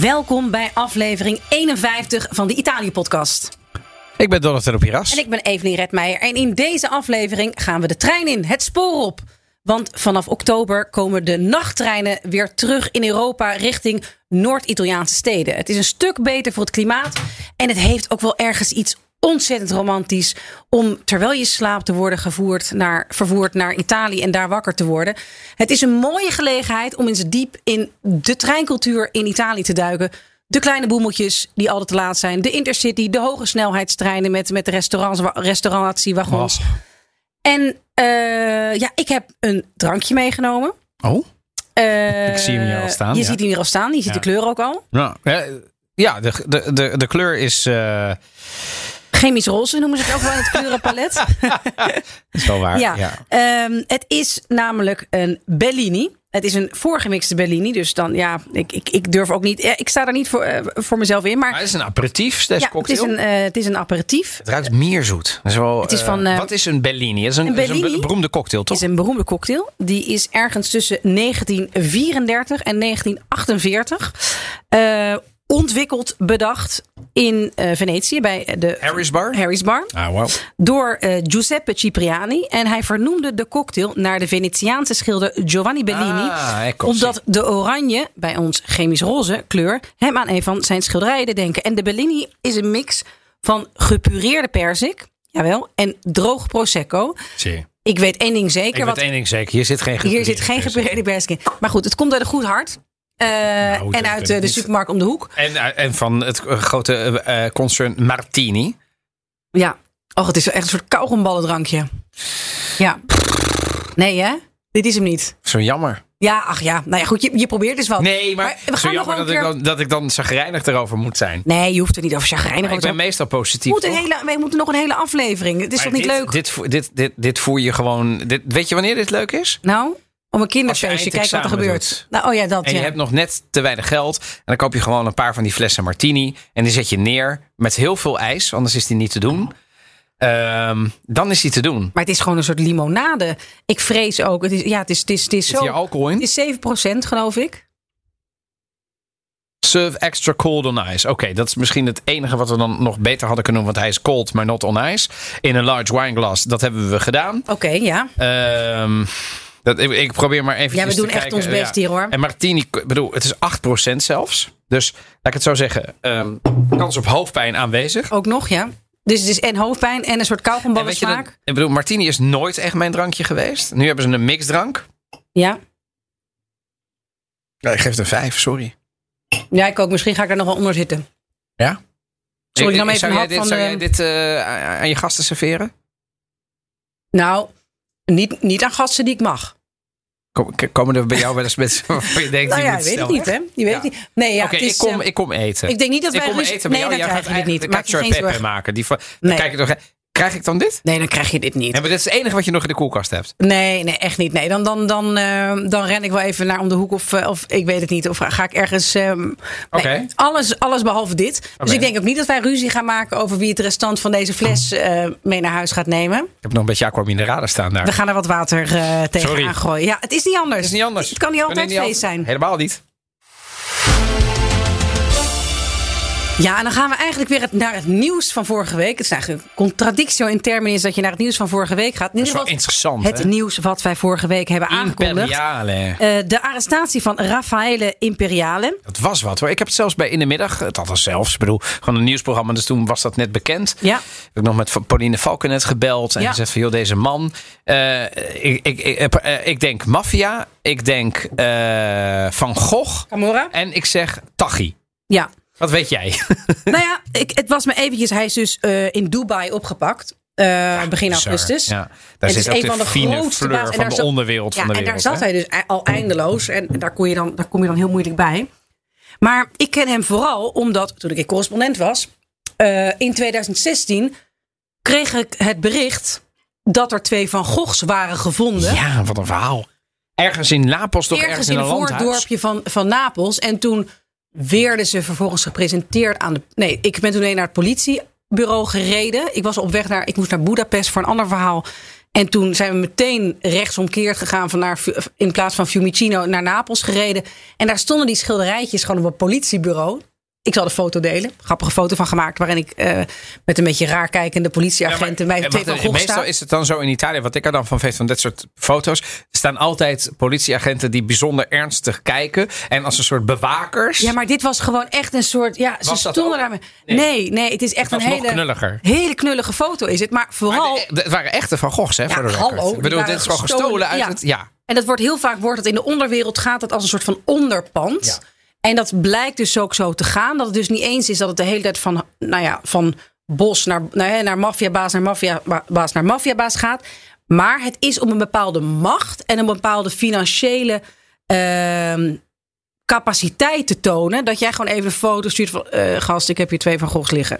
Welkom bij aflevering 51 van de Italië-podcast. Ik ben Donatello Piras. En ik ben Evelien Redmeijer. En in deze aflevering gaan we de trein in, het spoor op. Want vanaf oktober komen de nachttreinen weer terug in Europa richting Noord-Italiaanse steden. Het is een stuk beter voor het klimaat. En het heeft ook wel ergens iets ontzettend romantisch om terwijl je slaapt te worden gevoerd naar, vervoerd naar Italië en daar wakker te worden. Het is een mooie gelegenheid om eens diep in de treincultuur in Italië te duiken. De kleine boemeltjes die altijd te laat zijn. De intercity, de hoge snelheidstreinen met, met de restaurants, restauratiewagons. Oh. En uh, ja, ik heb een drankje meegenomen. Oh? Uh, Ik zie hem hier al staan, Je ja. ziet hem hier al staan. Je ziet Ja. de kleur ook al. Ja, ja, ja de, de, de, de kleur is, eh, Chemisch roze noemen ze het ook wel in het kleurenpalet. is wel waar. Ja, Ja. Ehm, het is namelijk een Bellini. Het is een voorgemixte Bellini. Dus dan, ja, ik, ik, ik durf ook niet. Ik sta daar niet voor, eh, voor mezelf in. Maar Maar het is een aperitief, deze ja, het cocktail. is, een, eh, het is een aperitief. Het ruikt mierzoet. Dat is wel, Het is van, eh, wat is een Bellini? Dat is een, een dat is een beroemde cocktail, Het toch? is een beroemde cocktail. Die is ergens tussen 1934 en 1948 eh, ontwikkeld, bedacht in eh, Venetië bij de Harris Bar? Harry's Bar. Ah, wow. door eh, Giuseppe Cipriani. En hij vernoemde de cocktail naar de Venetiaanse schilder Giovanni Bellini. Ah, ecco, omdat de oranje, bij ons chemisch roze kleur, hem aan een van zijn schilderijen denken. En de Bellini is een mix van gepureerde perzik, jawel, en droog prosecco. Zie. Ik weet één ding zeker. Ik weet één ding zeker. Hier zit geen hier zit geen gepureerde gepureerde perzik in. Maar goed, het komt uit een goed hart. Eh, Nou, en uit de supermarkt om de hoek. En, eh, en van het eh, grote concern Martini. Ja. Oh, het is echt een soort kauwgomballendrankje. Ja. Nee, hè? Dit is hem niet. Zo jammer. Ja, ach ja. Nou ja, goed, je, je probeert dus wel. Nee, maar, Maar we zo gaan nog jammer wel dat, ik dan, dat ik dan zagrijnig erover moet zijn. Nee, je hoeft er niet over chagrijnig Maar over ik te ben zijn. meestal positief. Een hele, we moeten nog een hele aflevering. Het is Maar toch niet dit, leuk? Dit, voer- dit, dit, dit voer je gewoon. Dit, weet je wanneer dit leuk is? nou, om een kinderfeestje, kijk wat er gebeurt. doet. Nou, oh ja, dat En je hebt nog net te weinig geld. En dan koop je gewoon een paar van die flessen martini. En die zet je neer met heel veel ijs. Anders is die niet te doen. Ehm, dan is die te doen. Maar het is gewoon een soort limonade. Ik vrees ook. Het is, ja, het is, het is, het is zo. hier alcohol in? Het is 7% geloof ik. Serve extra cold on ice. Oké, dat is misschien het enige wat we dan nog beter hadden kunnen doen. Want hij is cold, maar not on ice. In een large wine glass. Dat hebben we gedaan. Oké, ja. Ehm, dat, ik, ik probeer maar even Ja, we doen te echt kijken. ons best hier, hoor. En Martini, ik bedoel, het is 8% zelfs. Dus laat ik het zo zeggen. ehm, kans op hoofdpijn aanwezig. Ook nog, ja. Dus het is en hoofdpijn en een soort En kauwgomballen weet je, dat, smaak. ik bedoel, Martini is nooit echt mijn drankje geweest. Nu hebben ze een mixdrank. Ja. Ja, ik geef het een 5, sorry. ja, ik ook. Misschien ga ik daar nog wel onder zitten. Ja? Zal ik dan even zou jij dit, van zou de- jij dit eh, aan je gasten serveren? Nou, niet, niet aan gasten die ik mag. Kom- Komen er bij jou wel eens mensen waarvan je denkt... Nou ja, weet ik snel niet, hè? Je weet Ja. het niet. Nee, ja, Oké, het is, ik, kom, eh, ik kom eten. ik denk niet dat ik wij kom ruzie- eten bij Nee, jou. Jij gaat je dit niet. eigenlijk Maak je geen zorgen. maken. Die Nee. kijk ik toch, krijg ik dan dit? Nee, dan krijg je dit niet. Ja, maar dit is het enige wat je nog in de koelkast hebt. Nee, nee, echt niet. Nee, dan, dan, dan, eh, dan ren ik wel even naar om de hoek of, eh, of ik weet het niet. Of ga ik ergens. ehm, nee, Oké. alles, alles behalve dit. Dus ik denk ook niet dat wij ruzie gaan maken over wie het restant van deze fles eh, mee naar huis gaat nemen. Ik heb nog een beetje aqua minerale staan daar. We gaan er wat water eh Sorry. tegenaan gooien. Ja, het is niet anders. Het is niet anders. Het kan niet altijd Nee, feest zijn. Helemaal niet. Ja, en dan gaan we eigenlijk weer naar het nieuws van vorige week. Het is eigenlijk een contradictio in termen is dat je naar het nieuws van vorige week gaat. In Dat is wel interessant. het hè? nieuws wat wij vorige week hebben aangekondigd. Imperiale. Eh, de arrestatie van Raffaele Imperiale. Dat was wat hoor. Ik heb het zelfs bij In de Middag, het had zelfs, ik bedoel, gewoon een nieuwsprogramma. Dus toen was dat net bekend. Ja. Heb ik nog met Pauline Valkenet gebeld en Ja. gezegd van joh, deze man. eh, ik, ik, ik, eh, ik denk maffia, ik denk Van Gogh Camorra? en ik zeg Tachi. Ja. Wat weet jij? nou ja, ik, het was me eventjes. Hij is dus eh, in Dubai opgepakt. eh, begin Bizar. augustus. Ja. En Daar het zit een van de grootste baas- en van de zat- onderwereld Ja, van de en wereld. daar zat hè? hij dus e- al eindeloos. En daar, kon je dan, daar kom je dan heel moeilijk bij. Maar ik ken hem vooral omdat, toen ik correspondent was, eh, in 2016 kreeg ik het bericht dat er twee Van Goghs waren gevonden. Ja, wat een verhaal. Ergens in Napels, toch ergens, ergens in in een voordorpje van, van Napels. En toen werden ze vervolgens gepresenteerd aan de. Nee, ik ben toen naar het politiebureau gereden. Ik was op weg naar. Ik moest naar Budapest voor een ander verhaal. En toen zijn we meteen rechtsomkeerd gegaan van naar, in plaats van Fiumicino naar Napels gereden. En daar stonden die schilderijtjes gewoon op een politiebureau. Ik zal de foto delen. Grappige foto van gemaakt. Waarin ik eh, met een beetje raar kijkende politieagenten Ja, bij maar- wacht, van Gogh Meestal sta. is het dan zo in Italië, wat ik er dan van weet van dit soort foto's. Er staan altijd politieagenten die bijzonder ernstig kijken. En als een soort bewakers. Ja, maar dit was gewoon echt een soort. Ja, ze Was dat stonden daarmee. Nee. Nee. nee, het is echt een hele, knulliger. hele knullige foto is het. Maar vooral. de- het waren echte Van Goghs, hè? Ja, voor de hallo, Ik bedoel, dit is gewoon gestolen, gestolen uit ja. het. Ja. En dat wordt heel vaak wordt het in de onderwereld gaat het als een soort van onderpand. Ja. En dat blijkt dus ook zo te gaan. Dat het dus niet eens is dat het de hele tijd van, nou ja, van bos naar, ja, naar maffiabaas naar maffiabaas naar maffiabaas gaat. Maar het is om een bepaalde macht en een bepaalde financiële ehm, capaciteit te tonen. Dat jij gewoon even een foto stuurt van... eh, gast, ik heb hier twee van Goghs liggen.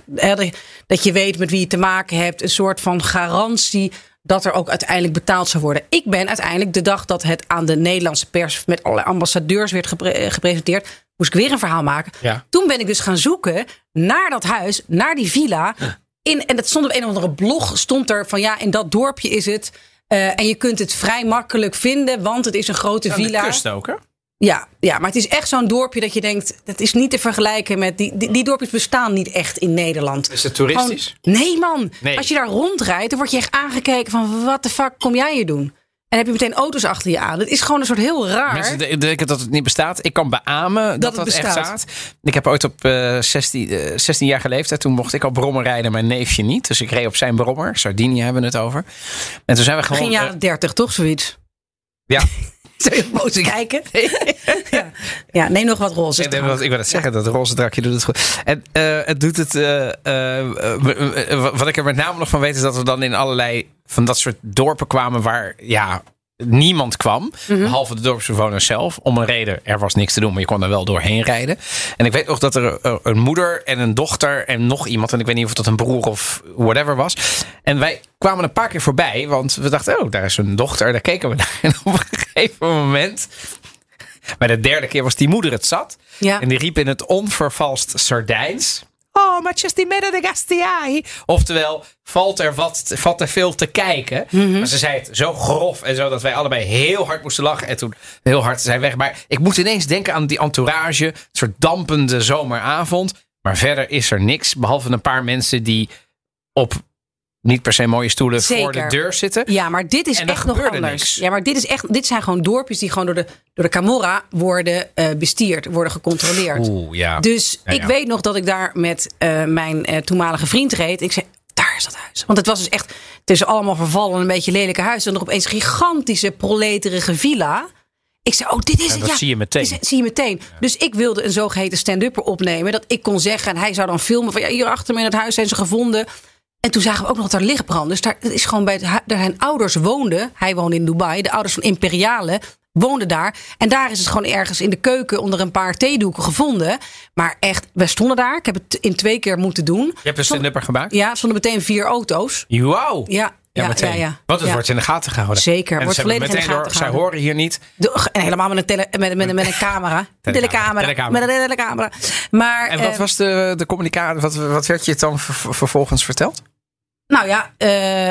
Dat- je weet met wie je te maken hebt. Een soort van garantie dat er ook uiteindelijk betaald zou worden. Ik ben uiteindelijk de dag dat het aan de Nederlandse pers... met allerlei ambassadeurs werd gepre- gepresenteerd... moest ik weer een verhaal maken. Ja. Toen ben ik dus gaan zoeken naar dat huis, naar die villa. In, en dat stond op een of andere blog. Stond er van ja, in dat dorpje is het. eh, en je kunt het vrij makkelijk vinden, want het is een grote Aan de villa. kust ook, hè? Ja, ja, maar het is echt zo'n dorpje dat je denkt, dat is niet te vergelijken met die, die, die dorpjes bestaan niet echt in Nederland. Is het toeristisch? Gewoon- nee man, Nee. als je daar rondrijdt, dan word je echt aangekeken van wat de fuck kom jij hier doen? En heb je meteen auto's achter je aan. Het is gewoon een soort heel raar. Mensen de- denken dat het niet bestaat. Ik kan beamen dat het dat, echt bestaat. staat. Ik heb ooit op eh 16, eh, 16 jaar leeftijd, toen mocht ik al brommer rijden, mijn neefje niet. Dus ik reed op zijn brommer. Sardinië hebben we het over. En toen zijn we gewoon... Begin eh, jaren 30, toch zoiets? ja, Zou je boos kijken? ja. ja, neem nog wat roze. Ik, wil- ik wil het zeggen, dat roze drakje doet het goed. En eh, het doet het. eh, eh, wat ik er met name nog van weet, is dat we dan in allerlei van dat soort dorpen kwamen waar ja. Niemand kwam, Mhm. behalve de dorpsbewoners zelf. Om een reden, er was niks te doen, maar je kon er wel doorheen rijden. En ik weet nog dat er eh, een moeder en een dochter en nog iemand, en ik weet niet of dat een broer of whatever was. En wij kwamen een paar keer voorbij, want we dachten, oh, daar is een dochter, daar keken we naar. En op een gegeven moment, bij de derde keer was die moeder het zat. Ja. En die riep in het onvervalst Sardijns. Oh, maar just die midden de gastiai. Oftewel, valt er, wat, valt er veel te kijken. Maar ze zei het zo grof en zo dat wij allebei heel hard moesten lachen. En toen heel hard zijn weg. Maar ik moet ineens denken aan die entourage. Een soort dampende zomeravond. Maar verder is er niks. Behalve een paar mensen die op niet per se mooie stoelen voor de deur zitten. Ja, maar dit is En echt nog anders. niks. Ja, maar dit is echt. Dit zijn gewoon dorpjes die gewoon door de, door de Camorra worden eh, bestierd, worden gecontroleerd. Oeh, ja. Dus Ja, ik ja. weet nog dat ik daar met eh, mijn eh, toenmalige vriend reed. Ik zei, daar is dat huis. Want het was dus echt tussen allemaal vervallen, een beetje lelijke huizen. En er opeens gigantische proleterige villa. Ik zei, oh, dit is Ja, het. dat ja, zie je meteen. is- zie je meteen. Dus ik wilde een zogeheten stand-upper opnemen. Dat ik kon zeggen, en hij zou dan filmen van, ja, hier achter me in het huis zijn ze gevonden. En toen zagen we ook nog dat er licht brandde. Dus daar is gewoon bij het, daar zijn ouders woonden. Hij woonde in Dubai. De ouders van Imperiale woonden daar. En daar is het gewoon ergens in de keuken onder een paar theedoeken gevonden. Maar echt, we stonden daar. Ik heb het in twee keer moeten doen. Je hebt een stand-upper gemaakt? Ja, stonden meteen vier auto's. Wauw. Ja, Ja, ja, meteen. ja. ja. Want het Ja. wordt in de gaten gehouden. Zeker, En wordt volledig in de gaten door, Zij gehouden. horen hier niet. De- en helemaal met een, tele, met, met, met een camera. Telecamera. Met een telecamera. Maar, En wat eh, was de, de communicatie? Wat, wat werd je dan ver- vervolgens verteld? Nou ja, eh,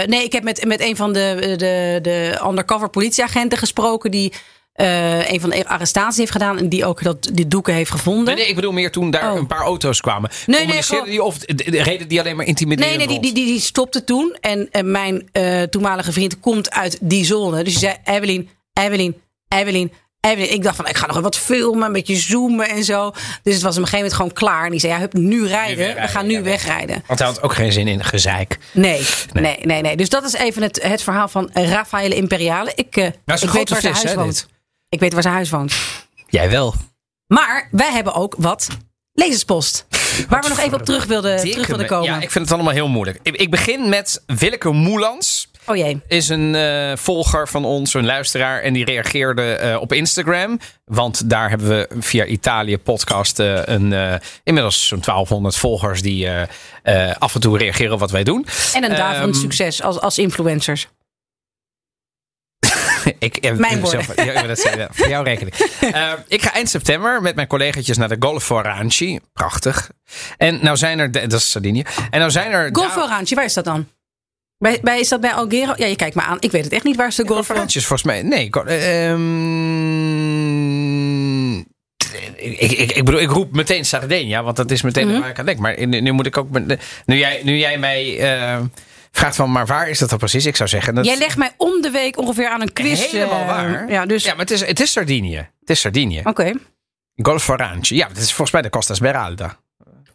nee, ik heb met, met een van de, de, de undercover politieagenten gesproken. die eh, een van de arrestaties heeft gedaan. en die ook dat, die doeken heeft gevonden. Nee, nee, ik bedoel meer toen daar Oh. een paar auto's kwamen. nee, gewoon- die of de- de- reden die alleen maar intimiderend Nee, nee, die, die, die, die stopte toen. En eh, mijn eh, toenmalige vriend komt uit die zone. Dus die zei: Evelien, Evelien, Evelien. Evelien. Ik dacht van, ik ga nog even wat filmen, een beetje zoomen en zo. Dus het was op een gegeven moment gewoon klaar. En die zei, ja, hup, nu rijden. We gaan nu ja, wegrijden. Want hij had ook geen zin in gezeik. Nee, nee, nee, nee. Dus dat is even het, het verhaal van Raffaele Imperiale. Ik, eh, Nou, ik weet waar zijn huis hè, woont. Ik weet waar zijn huis woont. Jij wel. Maar wij hebben ook wat lezerspost. Waar we nog even op terug wilden, terug wilden komen. Ja, ik vind het allemaal heel moeilijk. Ik, ik begin met Willeke Moelans. Oh jee. Is een eh, volger van ons, een luisteraar. En die reageerde eh, op Instagram. Want daar hebben we via Italië podcast een, eh, inmiddels zo'n 1200 volgers die af en toe reageren op wat wij doen. En een daverend Ehm, succes als, als influencers. Ik, eh, Mijn zelf- ja, dat is, ja, voor jouw rekening. Eh, ik ga eind september met mijn collega's naar de Golf Oranci. Prachtig. En nou zijn er, dat is Sardinië. En nou zijn er. Golf Orange, waar is dat dan? Bij, bij, is dat bij Algero? Ja, je kijkt me aan. Ik weet het echt niet. Waar is de Golf Orange? Conferenties volgens mij. Nee, eh, ehm, ik, ik, ik bedoel, ik roep meteen Sardinia, want dat is meteen Mhm. waar ik aan denk. Maar nu, moet ik ook. Nu jij, nu jij mij eh, vraagt van, maar waar is dat dan precies? Ik zou zeggen. Dat Jij legt mij om de week ongeveer aan een quiz. helemaal eh, waar. Ja, dus. Ja, maar het is, het is Sardinië. Het is Sardinië. Oké. Golf Orange. Ja, het is volgens mij de Costa Smeralda.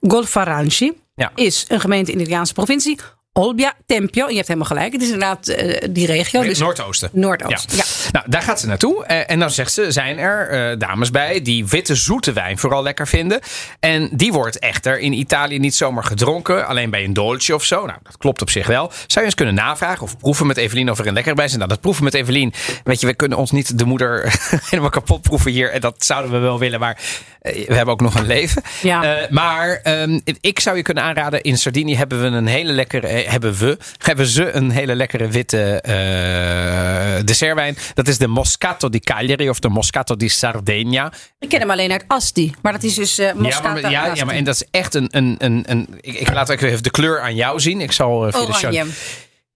Golf Orange Ja. is een gemeente in de Italiaanse provincie. Olbia, Tempio. Je hebt helemaal gelijk. Het is inderdaad eh, die regio. Dus Noordoosten. Noordoost. Ja. Nou, daar gaat ze naartoe. Eh, en dan zegt ze, zijn er eh, dames bij die witte zoete wijn vooral lekker vinden. En die wordt echter in Italië niet zomaar gedronken. Alleen bij een dolce of zo. Nou, dat klopt op zich wel. Zou je eens kunnen navragen of proeven met Evelien of er een lekker bij is? Nou, dat proeven met Evelien. Weet je, we kunnen ons niet de moeder helemaal kapot proeven hier. En dat zouden we wel willen. Maar we hebben ook nog een leven. Ja. Maar ehm, ik zou je kunnen aanraden. In Sardinië hebben we een hele lekkere. Hebben we. Hebben ze een hele lekkere witte eh, dessertwijn. Dat is de Moscato di Cagliari of de Moscato di Sardegna. Ik ken hem alleen uit Asti. Maar dat is dus eh Ja Moscata maar, ja, Asti. ja, maar en dat is echt een. een, een, een ik, ik laat ook even de kleur aan jou zien. Ik zal eh, via de show- Oranje.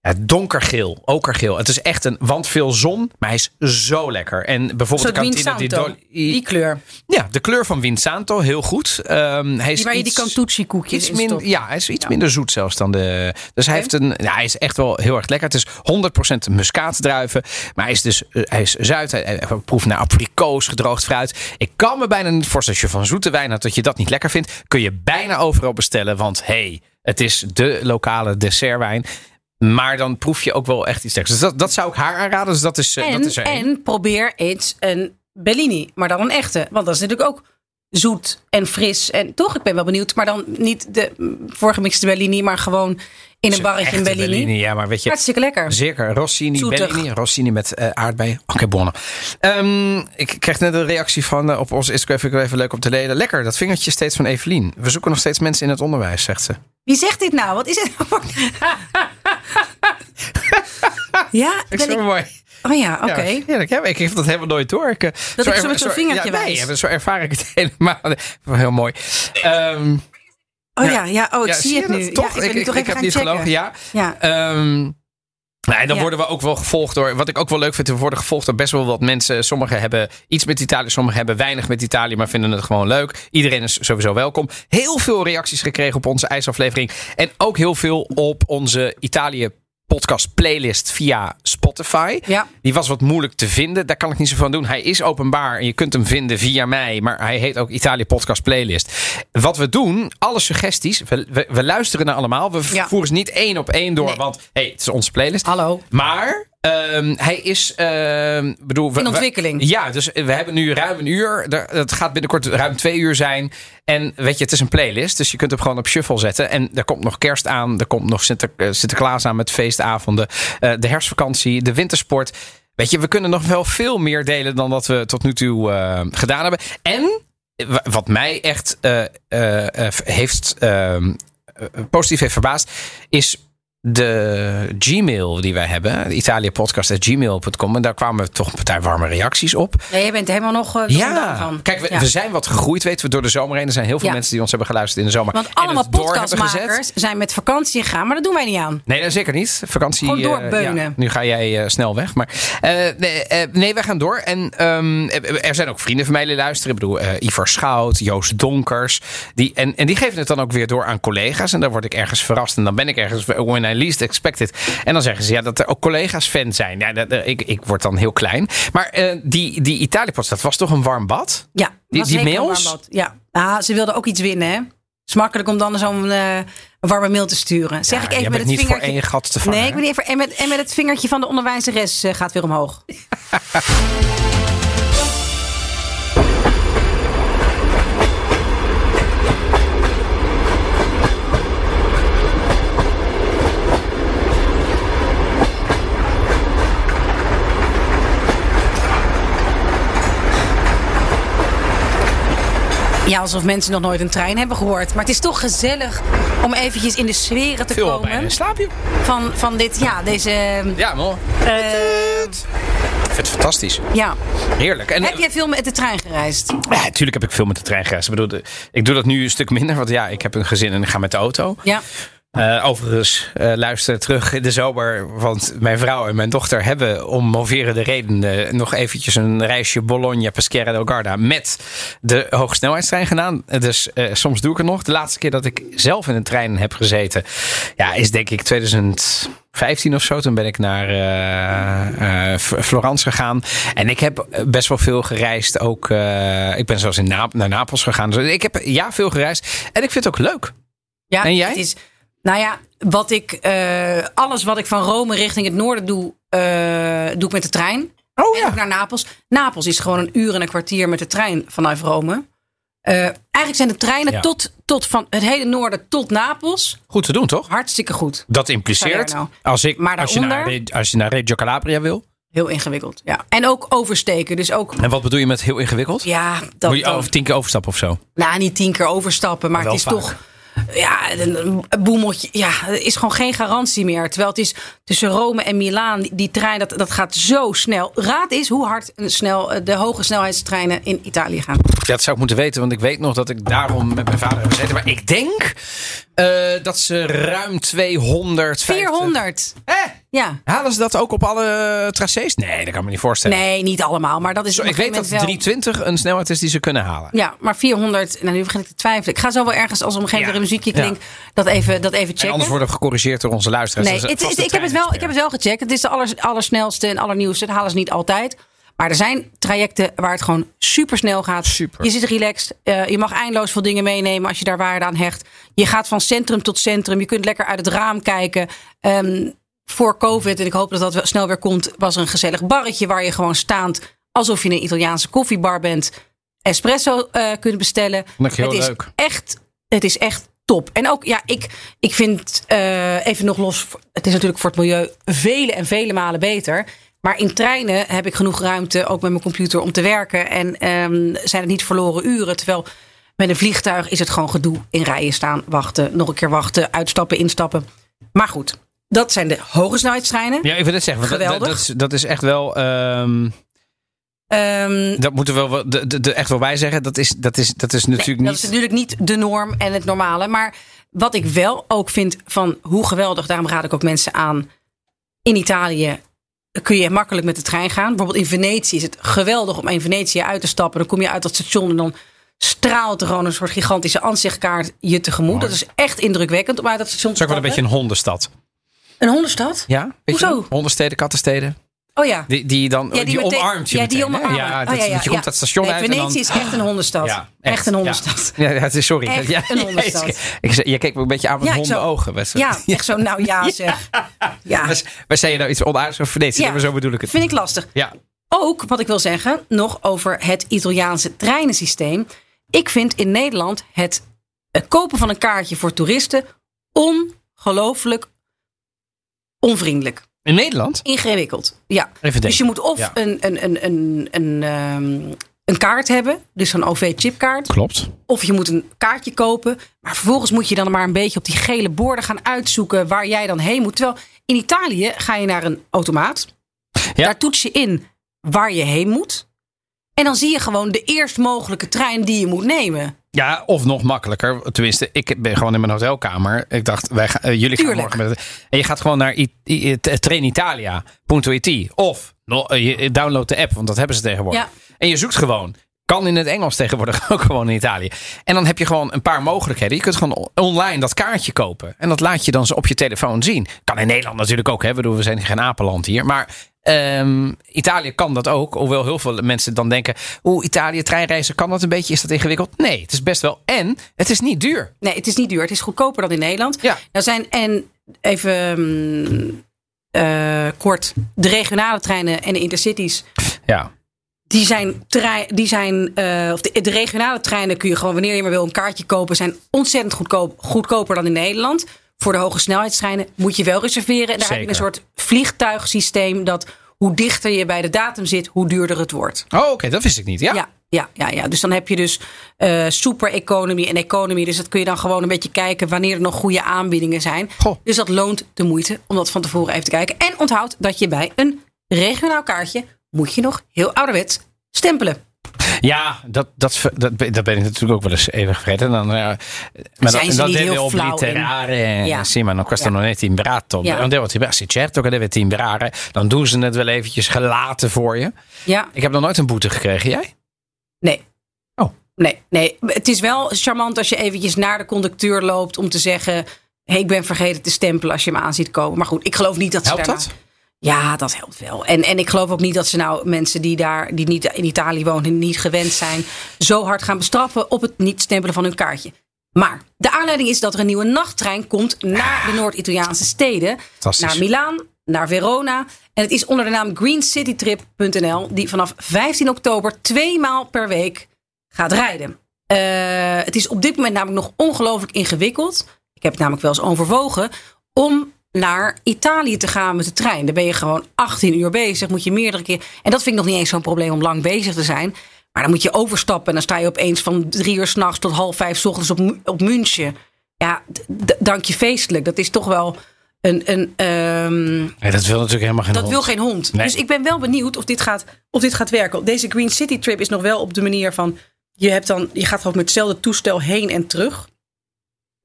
Ja, donkergeel, okergeel. Het is echt een, want veel zon, maar hij is zo lekker. En bijvoorbeeld de kantine Winsanto. die, Die kleur. ja, de kleur van Winsanto, heel goed. Ehm, hij is Die waar je die cantucci koekjes Iets ja, hij is iets minder zoet zelfs dan de. Dus hij heeft een. Ja, hij is echt wel heel erg lekker. Het is 100% muskaatdruiven. Maar hij is dus. eh, Hij is zuid. Hij, hij proeft naar abrikoos, gedroogd fruit. Ik kan me bijna niet voorstellen als je van zoete wijn had dat je dat niet lekker vindt. Kun je bijna overal bestellen. Want hey, het is de lokale dessertwijn. Maar dan proef je ook wel echt iets lekkers. Dus dat, dat zou ik haar aanraden. Dus dat is, eh, En, dat is er één. en probeer eens een Bellini. Maar dan een echte. Want dat is natuurlijk ook zoet en fris. En toch, ik ben wel benieuwd. Maar dan niet de mm, voorgemixte Bellini. Maar gewoon in een barretje Echte Bellini. Ja, maar weet je. Hartstikke lekker. Zeker, Rossini, Zoetig. Bellini, Rossini met eh, aardbeien. Oké, bonnen. Ehm, ik kreeg net een reactie van eh, op ons Instagram. Vind ik even leuk om te lezen. Lekker, dat vingertje steeds van Evelien. We zoeken nog steeds mensen in het onderwijs, zegt ze. Wie zegt dit nou? Wat is het? ja, Ik ben vind ik, mooi. oh ja, oké. Ja, heerlijk, hè? ik heb dat helemaal nooit door. Ik, eh, Dat ik zo met zo'n vingertje ja, wijs. Nee, zo ervaar ik het helemaal. Heel mooi. Ehm, Oh Ja. ja, ja, oh, ik ja, zie het nu. Toch? Ja, ik nu toch even heb niet checken. gelogen, ja. Ja. Ehm, nou, en dan worden we ook wel gevolgd door. Wat ik ook wel leuk vind, we worden gevolgd door best wel wat mensen. Sommigen hebben iets met Italië, sommigen hebben weinig met Italië, maar vinden het gewoon leuk. Iedereen is sowieso welkom. Heel veel reacties gekregen op onze ijsaflevering. En ook heel veel op onze Italië podcast playlist via Spotify. Ja. Die was wat moeilijk te vinden. Daar kan ik niet zo van doen. Hij is openbaar en je kunt hem vinden via mij. Maar hij heet ook Italië Podcast Playlist. Wat we doen, alle suggesties, we, we, we luisteren naar allemaal. We Ja. voeren ze niet één op één door, Nee. want hey, het is onze playlist. Hallo. Maar ehm, hij is. ehm, bedoel, we- In we- ontwikkeling. ja, dus we hebben nu ruim een uur. Het gaat binnenkort ruim twee uur zijn. En weet je, het is een playlist. Dus je kunt hem gewoon op shuffle zetten. En er komt nog kerst aan. Er komt nog Sinter, eh, Sinterklaas aan met feestavonden. eh, de herfstvakantie, de wintersport. Weet je, we kunnen nog wel veel meer delen dan dat we tot nu toe eh, gedaan hebben. En wa- wat mij echt eh, eh, eh, heeft ehm, eh, positief heeft verbaasd, is de Gmail die wij hebben, italiapodcast.gmail.com. En daar kwamen toch partij warme reacties op. Ja, jij bent helemaal nog uh, Ja, van. kijk, we, Ja. we zijn wat gegroeid, weten we, door de zomer heen. Er zijn heel veel Ja. mensen die ons hebben geluisterd in de zomer. Want allemaal podcastmakers zijn met vakantie gegaan, maar dat doen wij niet aan. Nee, nee, zeker niet. Vakantie. Gewoon eh, doorbeunen. nu ga jij eh, snel weg. Maar eh, nee, eh, nee, wij gaan door. En ehm, er zijn ook vrienden van mij die luisteren. Ik bedoel, eh Ivar Schout, Joost Donkers. Die, en, en die geven het dan ook weer door aan collega's. En dan word ik ergens verrast. En dan ben ik ergens when I least expect it. En dan zeggen ze ja, dat er ook collega's fan zijn. Ja, dat, ik, ik word dan heel klein. Maar eh, die, die Italië-post, dat was toch een warm bad? Ja, Die- was die mails? warm bad. Ja, ah, ze wilden ook iets winnen, hè? Het is makkelijk om dan zo'n eh, warme mail te sturen. Zeg Ja, ik even met het niet voor vingertje. één gat te vangen. Nee, ik ben even. En met, en met het vingertje van de onderwijzeres eh, gaat weer omhoog. Ja, alsof mensen nog nooit een trein hebben gehoord. Maar het is toch gezellig om eventjes in de sferen te Veel komen. een slaapje. Van, van dit, ja, deze... Ja, mooi. eh, Ik vind het fantastisch. ja. Heerlijk. En, Heb jij veel met de trein gereisd? Ja, natuurlijk heb ik veel met de trein gereisd. Ik bedoel, ik doe dat nu een stuk minder. Want ja, ik heb een gezin en ik ga met de auto. Ja. Eh, overigens, eh, luister terug in de zomer. Want mijn vrouw en mijn dochter hebben om moverende redenen nog eventjes een reisje Bologna, Peschiera del Garda met de hogesnelheidstrein gedaan. Dus eh, soms doe ik het nog. De laatste keer dat ik zelf in een trein heb gezeten, ja, is denk ik 2015 of zo. Toen ben ik naar F- Florence gegaan. En ik heb best wel veel gereisd. Ook, ik ben zelfs in Nap- naar Napels gegaan. Dus ik heb ja, veel gereisd. En ik vind het ook leuk. Ja, En jij? Het is, nou ja, wat ik, eh, alles wat ik van Rome richting het noorden doe, eh, doe ik met de trein. Oh En ook naar Napels. Napels is gewoon een uur en een kwartier met de trein vanuit Rome. Eh, eigenlijk zijn de treinen Ja. tot, tot van het hele noorden tot Napels Goed te doen, toch? hartstikke goed. Dat impliceert, Salerno. als, ik, Maar als, je naar, als je naar Reggio Calabria wil. Heel ingewikkeld. Ja. En ook oversteken. Dus ook, En wat bedoel je met heel ingewikkeld? ja, dat, Moet je dan- over tien keer overstappen of zo? nou, niet tien keer overstappen, maar het is vaak. toch. Ja, een boemeltje. Ja, er is gewoon geen garantie meer. Terwijl het is tussen Rome en Milaan, die, die trein, dat, dat gaat zo snel. Raad is hoe hard snel, eh, de hoge snelheidstreinen in Italië gaan. Ja, dat zou ik moeten weten, want ik weet nog dat ik daarom met mijn vader heb gezeten. Maar ik denk eh, dat ze ruim 200. 400. Eh, Ja. halen ze dat ook op alle tracés? Nee, dat kan ik me niet voorstellen. Nee, niet allemaal. Maar dat is Zo, ik weet dat gegeven moment 320 een snelheid is die ze kunnen halen. Ja, maar 400. Nou, nu begin ik te twijfelen. Ik ga zo wel ergens, als er op een gegeven moment Ja. een muziekje klinkt, dat, even, dat even En checken. anders worden we gecorrigeerd door onze luisteraars. Nee, het, ik, heb het wel, ik heb het wel gecheckt. Het is de aller, allersnelste en allernieuwste. Dat halen ze niet altijd. Maar er zijn trajecten waar het gewoon super snel gaat. Super. Je zit relaxed. eh, je mag eindeloos veel dingen meenemen als je daar waarde aan hecht. Je gaat van centrum tot centrum. Je kunt lekker uit het raam kijken. Ehm, voor COVID, en ik hoop dat dat wel snel weer komt, was er een gezellig barretje waar je gewoon staand, alsof je in een Italiaanse koffiebar bent, espresso eh, kunt bestellen. Ik heel het is leuk. echt, het is echt top. En ook, ja, ik, ik vind eh, even nog los, het is natuurlijk voor het milieu vele en vele malen beter. Maar in treinen heb ik genoeg ruimte, ook met mijn computer, om te werken. En ehm, zijn het niet verloren uren. Terwijl met een vliegtuig is het gewoon gedoe. In rijen staan, wachten, nog een keer wachten, uitstappen, instappen. Maar goed, dat zijn de hoge snelheidstreinen. Ja, het zeggen. want dat- Dat, Geweldig. dat, is, dat is echt wel. ehm, Ehm, dat moeten we wel, de, de, echt wel bij zeggen. Dat is, dat is, dat is natuurlijk dat niet. is natuurlijk niet de norm en het normale. Maar wat ik wel ook vind van hoe geweldig, daarom raad ik ook mensen aan. In Italië kun je makkelijk met de trein gaan. Bijvoorbeeld in Venetië is het geweldig om in Venetië uit te stappen. Dan kom je uit dat station en dan straalt er gewoon een soort gigantische aanzichtkaart je tegemoet. Dat is echt indrukwekkend om uit dat station Het te is ook wel een beetje stappen. een hondenstad. Een hondenstad? Ja? Hoezo? Hondensteden, kattensteden. Oh ja. Die, die dan Ja, die, meteen- omarmt je Ja, die meteen, omarmen. Ja, Oh, ja, je komt dat station Nee, uit en dan... Venetië is echt een hondenstad. Echt, een hondenstad. Ja, het is sorry. Echt ja, een hondenstad. Ik, je keek me een beetje aan met honden ogen. Ja, echt zo. Nou ja, zeg. Ja, maar zei je nou iets onaardigs over Venetië? Ja. Maar zo bedoel ik het. vind ik lastig. Ja. Ook wat ik wil zeggen, nog over het Italiaanse treinensysteem. Ik vind in Nederland het kopen van een kaartje voor toeristen ongelooflijk onvriendelijk. In Nederland? Ingewikkeld. Ja. Dus je moet of Ja. een, een, een, een, een, ehm, een kaart hebben, dus zo'n OV-chipkaart. Klopt. Of je moet een kaartje kopen. Maar vervolgens moet je dan maar een beetje op die gele borden gaan uitzoeken waar jij dan heen moet. Terwijl in Italië ga je naar een automaat. Ja. Daar toets je in waar je heen moet. En dan zie je gewoon de eerst mogelijke trein die je moet nemen. Ja, of nog makkelijker. Tenminste, ik ben gewoon in mijn hotelkamer. Ik dacht, wij gaan, eh, jullie gaan Tuurlijk. morgen met het. En je gaat gewoon naar I, I, I- Trenitalia.it. Of no, eh, je download de app, want dat hebben ze tegenwoordig. Ja. En je zoekt gewoon. Kan in het Engels tegenwoordig ook gewoon in Italië. En dan heb je gewoon een paar mogelijkheden. Je kunt gewoon online dat kaartje kopen. En dat laat je dan op je telefoon zien. Kan in Nederland natuurlijk ook. Hè? We zijn geen apenland hier. Maar ehm, Italië kan dat ook. Hoewel heel veel mensen dan denken... Oeh, Italië, treinreizen, kan dat een beetje? Is dat ingewikkeld? Nee, het is best wel. En het is niet duur. Nee, het is niet duur. Het is goedkoper dan in Nederland. Ja. Nou zijn, en even mm, eh, kort, de regionale treinen en de intercities. Ja. Die zijn, trei- die zijn eh, of de, de regionale treinen kun je gewoon wanneer je maar wil een kaartje kopen. Zijn ontzettend goedkoop, goedkoper dan in Nederland. Voor de hoge snelheidstreinen moet je wel reserveren. En daar heb je een soort vliegtuigsysteem dat hoe dichter je bij de datum zit, hoe duurder het wordt. Oh, oké, dat wist ik niet. Ja. Ja. Ja, ja, ja. Dus dan heb je dus eh, super economy en economy. Dus dat kun je dan gewoon een beetje kijken wanneer er nog goede aanbiedingen zijn. Goh. Dus dat loont de moeite om dat van tevoren even te kijken. En onthoud dat je bij een regionaal kaartje moet je nog heel ouderwets stempelen. Ja, dat, dat, dat, dat ben ik natuurlijk ook wel eens even vergeten. Dan, ja, ma Zijn dat, ze dat niet deve heel flauw obliterare. Ja. Sì, ma no, questo Ja. non è timbrato. Ja. Non devo timbrare. Sì, certo che deve timbrare. Dan doen ze het wel eventjes gelaten voor je. Ja, Ik heb nog nooit een boete gekregen. Jij? nee. Oh. Nee, nee. Het is wel charmant als je eventjes naar de conducteur loopt om te zeggen... Hey, ik ben vergeten te stempelen als je hem aan ziet komen. Maar goed, ik geloof niet dat ze Helpt daarna- dat? Ja, dat helpt wel. En, en ik geloof ook niet dat ze nou mensen die daar die niet in Italië wonen en niet gewend zijn, zo hard gaan bestraffen op het niet stempelen van hun kaartje. Maar de aanleiding is dat er een nieuwe nachttrein komt naar de Noord-Italiaanse steden. Naar Milaan, naar Verona. En het is onder de naam greencitytrip.nl die vanaf 15 oktober twee maal per week gaat rijden. Eh, het is op dit moment namelijk nog ongelooflijk ingewikkeld. Ik heb het namelijk wel eens overwogen om naar Italië te gaan met de trein. Dan ben je gewoon 18 uur bezig, moet je meerdere keer. En dat vind ik nog niet eens zo'n probleem om lang bezig te zijn. Maar dan moet je overstappen en dan sta je opeens van drie uur s'nachts tot half vijf 's ochtends op, op München. Ja, dank je feestelijk. Dat is toch wel een. een ehm, Nee, dat wil natuurlijk helemaal geen dat hond. wil geen hond. Nee. Dus ik ben wel benieuwd of dit, gaat, of dit gaat werken. Deze Green City trip is nog wel op de manier van. Je, hebt dan, je gaat gewoon met hetzelfde toestel heen en terug.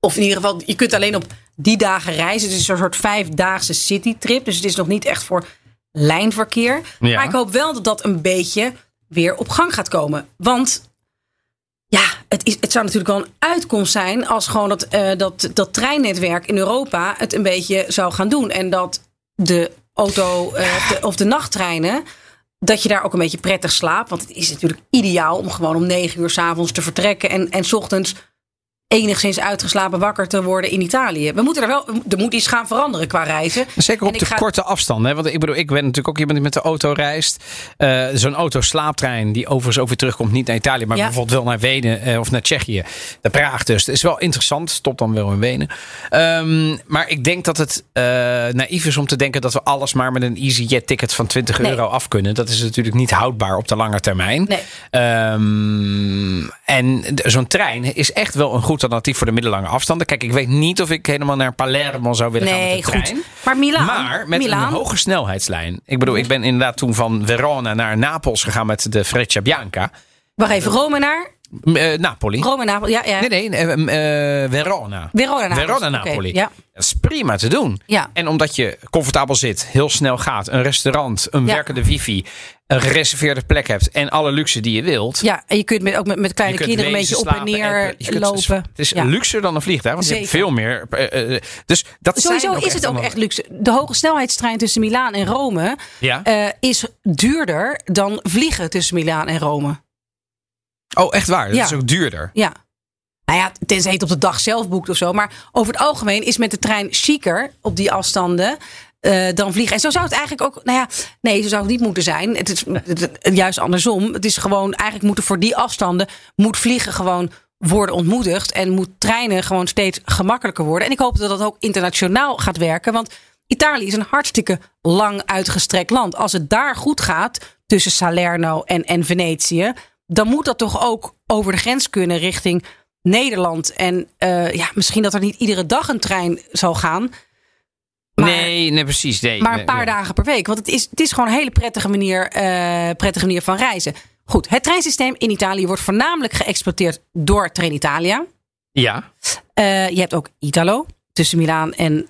Of in ieder geval, je kunt alleen op die dagen reizen. Het is een soort vijfdaagse citytrip. Dus het is nog niet echt voor lijnverkeer. Ja. Maar ik hoop wel dat dat een beetje weer op gang gaat komen. Want ja, het, is, het zou natuurlijk wel een uitkomst zijn als gewoon dat, eh, dat, dat treinnetwerk in Europa het een beetje zou gaan doen. En dat de auto eh, of, de, of de nachttreinen, dat je daar ook een beetje prettig slaapt. Want het is natuurlijk ideaal om gewoon om negen uur s'avonds te vertrekken en, en 's ochtends enigszins uitgeslapen wakker te worden in Italië. We moeten er wel, er moet iets gaan veranderen qua reizen. Zeker op de ga- korte afstand. Hè? Want ik bedoel, ik ben natuurlijk ook iemand die met de auto reist. Eh, Zo'n auto-slaaptrein, die overigens ook weer terugkomt, niet naar Italië, maar Ja. bijvoorbeeld wel naar Wenen eh, of naar Tsjechië. Naar Praag dus. Het is wel interessant. Stopt dan wel in Wenen. Ehm, maar ik denk dat het eh, naïef is om te denken dat we alles maar met een EasyJet ticket van 20 Nee. euro af kunnen. Dat is natuurlijk niet houdbaar op de lange termijn. Nee. Ehm, en zo'n trein is echt wel een goed alternatief voor de middellange afstanden. Kijk, ik weet niet of ik helemaal naar Palermo zou willen gaan Nee, met de trein. goed. Maar Milaan, Maar met Milaan, een hoge snelheidslijn. Ik bedoel, ik ben inderdaad toen van Verona naar Napels gegaan met de Freccia Bianca. Wacht even, Rome naar? Eh, Napoli. Rome naar? Ja, ja. Nee, nee, eh, Verona. Verona naar. Verona Napoli. ja. Dat is prima te doen. Ja. En omdat je comfortabel zit, heel snel gaat, een restaurant, een Ja. werkende wifi, een gereserveerde plek hebt en alle luxe die je wilt. Ja, en je kunt met, ook met, met kleine kinderen een beetje op en neer. Je kunt- lopen. Het is Ja. luxer dan een vliegtuig, want je hebt veel meer. dus dat Sowieso is het ook echt luxe. De hoge snelheidstrein tussen Milaan en Rome Ja. is duurder dan vliegen tussen Milaan en Rome. Oh, echt waar? Dat Ja. is ook duurder. Ja. Nou ja, tenzij het op de dag zelf boekt of zo. Maar over het algemeen is met de trein chiquer op die afstanden eh, dan vliegen. En zo zou het eigenlijk ook. Nou ja, nee, zo zou het niet moeten zijn. Het is het- het- juist andersom. Het is gewoon eigenlijk moeten voor die afstanden moet vliegen gewoon worden ontmoedigd en moet treinen gewoon steeds gemakkelijker worden. En ik hoop dat dat ook internationaal gaat werken, want Italië is een hartstikke lang uitgestrekt land. Als het daar goed gaat tussen Salerno en, en Venetië, dan moet dat toch ook over de grens kunnen richting Nederland. En eh, ja, misschien dat er niet iedere dag een trein zal gaan. Maar, nee, nee, precies. Nee, maar een paar nee. dagen per week. Want het is, het is gewoon een hele prettige manier, eh, prettige manier van reizen. Goed, het treinsysteem in Italië wordt voornamelijk geëxploiteerd door Trenitalia. Ja. Eh, je hebt ook Italo tussen Milaan en,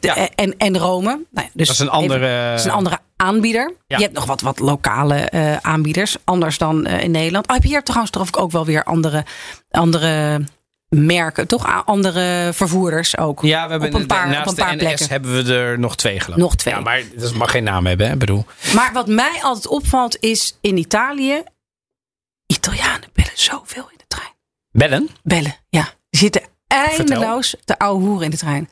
Ja. en, en Rome. Nou ja, dus Dat is een andere- even- dat is een andere aanbieder. Ja. Je hebt nog wat, wat lokale eh, aanbieders, anders dan eh, in Nederland. Oh, heb je hier trouwens toch ook wel weer andere, andere merken, toch? Andere vervoerders ook. Ja, we hebben op een paar, naast op een paar de NS plekken. hebben we er nog twee geloof ik. Nog twee. Ja, maar dat mag geen naam hebben, hè? Bedoel. Maar wat mij altijd opvalt is in Italië, Italianen bellen zoveel in de trein. Bellen? Bellen, ja. Die zitten eindeloos te ouwe hoeren in de trein.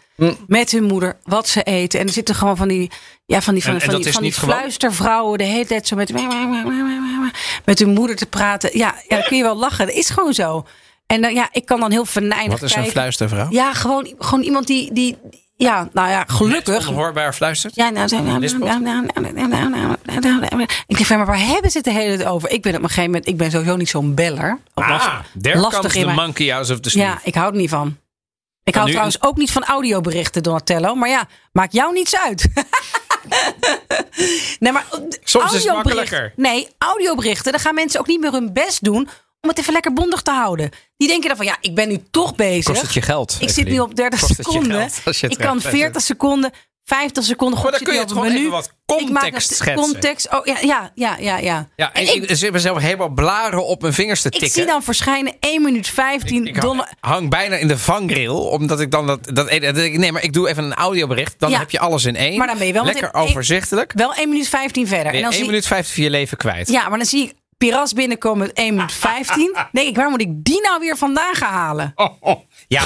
Met hun moeder, wat ze eten. En er zitten gewoon van die, ja, van die, van, en, van die, van die fluistervrouwen de hele tijd zo met, met hun moeder te praten. Ja, ja, dan kun je wel lachen. Dat is gewoon zo. En dan, ja, ik kan dan heel venijnig Wat is een fluistervrouw? Ja, gewoon, gewoon iemand die, die, ja, nou ja, gelukkig. hoorbaar fluistert? Ja, nou, nou, Ik denk van, maar waar hebben ze het de hele tijd over? Ik ben op een gegeven moment, ik ben sowieso niet zo'n beller. Ah, lastig in de monkey house de the Ja, ik hou er niet van. Ik hou nu- trouwens ook niet van audioberichten, Donatello. Maar ja, maakt jou niets uit. nee, maar Soms is het makkelijker. Nee, audioberichten, dan gaan mensen ook niet meer hun best doen om het even lekker bondig te houden. Die denken dan van, ja, ik ben nu toch bezig. Kost het je geld? ik zit nu op 30 Kost het je seconden. Ik kan wegzet? 40 seconden, 50 seconden. Maar dan kun je het gewoon op even wat menu. Ik maak context het- schetsen. Context, oh ja, ja, ja, ja. ja. Ja, en En ik, ik zit mezelf helemaal blaren op mijn vingers te Ik tikken. zie dan verschijnen 1 minuut 15 ik hang, bijna in de vangrail, omdat ik dan dat, dat, dat ik- nee, maar ik doe even een audiobericht, dan Ja. heb je alles in één. Maar dan ben je wel lekker overzichtelijk. Wel 1 minuut 15 verder. En dan 1 zie, minuut 15 van je leven kwijt. Ja, maar dan zie ik Piras binnenkomen met 1 minuut 15. denk ik, waar moet ik die nou weer vandaan gaan halen? Oh, oh. Ja,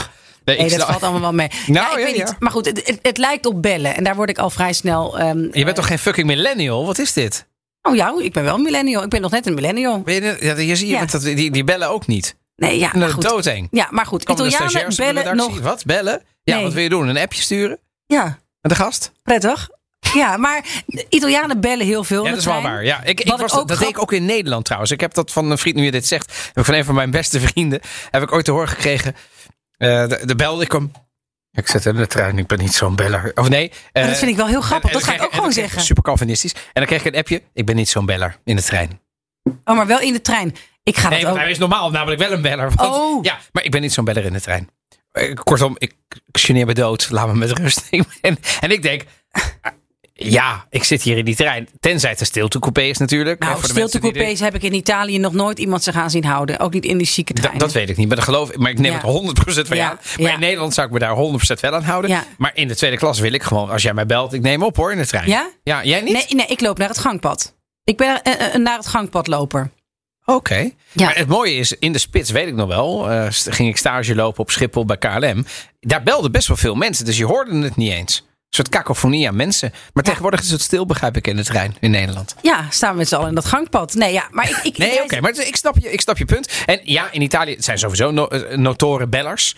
nee, Nee, ik dat snap- valt allemaal wel mee. Nou, ik ja, weet ja. niet. Maar goed, het, het, het lijkt op bellen. En daar word ik al vrij snel... ehm, Je bent toch geen fucking millennial? Wat is dit? Oh ja, ik ben wel een millennial. Ik ben nog net een millennial. Ben je, ja, je ziet, je dat, die, die bellen ook niet. Nee, ja, maar goed. doodeng. Ja, maar goed. Komen Italianen bellen nog... Wat, bellen? Ja, Nee. wat wil je doen? Een appje sturen? Ja, Met de gast? prettig. Ja, maar Italianen bellen heel veel Ja, dat is wel waar. Ja, ik, ik was, ik dat deed ik grap- ook in Nederland trouwens. Ik heb dat van een vriend, nu je dit zegt, heb ik van een van mijn beste vrienden, heb ik ooit te horen gekregen. Eh, de, de belde ik hem. Ik zit in de trein, ik ben niet zo'n beller. Of nee. Maar eh, dat vind ik wel heel grappig. en- en dat ga ik ook gewoon zeggen. Super Calvinistisch. En dan kreeg ik een appje. Ik ben niet zo'n beller in de trein. Oh, maar wel in de trein. Ik ga Nee, dat ook... hij is normaal namelijk wel een beller. Want, Oh. Ja, maar ik ben niet zo'n beller in de trein. Eh, Kortom, ik, geneer me dood. Laat me met rust. en, en ik denk, ja, ik zit hier in die trein. Tenzij het een stiltecoupé is natuurlijk. Nou, stiltecoupés heb ik in Italië nog nooit iemand ze gaan zien houden. Ook niet in die Da- treinen. dat weet ik niet, maar dat geloof ik. Maar ik neem Ja. het 100% van Ja, jou. Maar ja. in Nederland zou ik me daar 100% wel aan houden. Maar in de tweede klas wil ik gewoon, als jij mij belt, ik neem op hoor in de trein. Ja? Ja, jij niet? Nee, nee, ik loop naar het gangpad. Ik ben eh, eh, naar het gangpadloper. Oké. Ja. Maar het mooie is, in de spits weet ik nog wel, eh, ging ik stage lopen op Schiphol bij KLM. Daar belden best wel veel mensen, dus je hoorde het niet eens. Een soort kakofonie aan mensen. Maar tegenwoordig is het stil, begrijp ik, in de trein in Nederland. Ja, staan we met z'n allen in dat gangpad. Nee, ja, maar ik... ik Nee, oké, maar het- ik snap, je, ik snap je punt. En ja, in Italië het zijn sowieso no, eh, notoren bellers.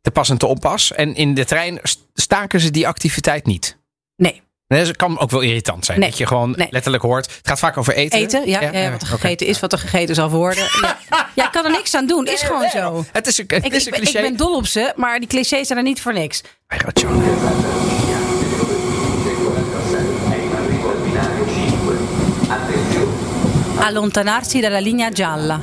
Te pas en te onpas. En in de trein st- staken ze die activiteit niet. Nee, Nee, dat kan ook wel irritant zijn. Nee. Dat je gewoon Nee. letterlijk hoort. Het gaat vaak over eten. eten. Ja, ja, wat er gegeten is, wat er gegeten zal worden. Ja, ja ik kan er niks aan doen. Is gewoon zo. Het is een, het Ik, is een ben- ik cliché. ben dol op ze, maar die clichés zijn er niet voor niks. Hai ragione. Allontanarsi dalla linea gialla.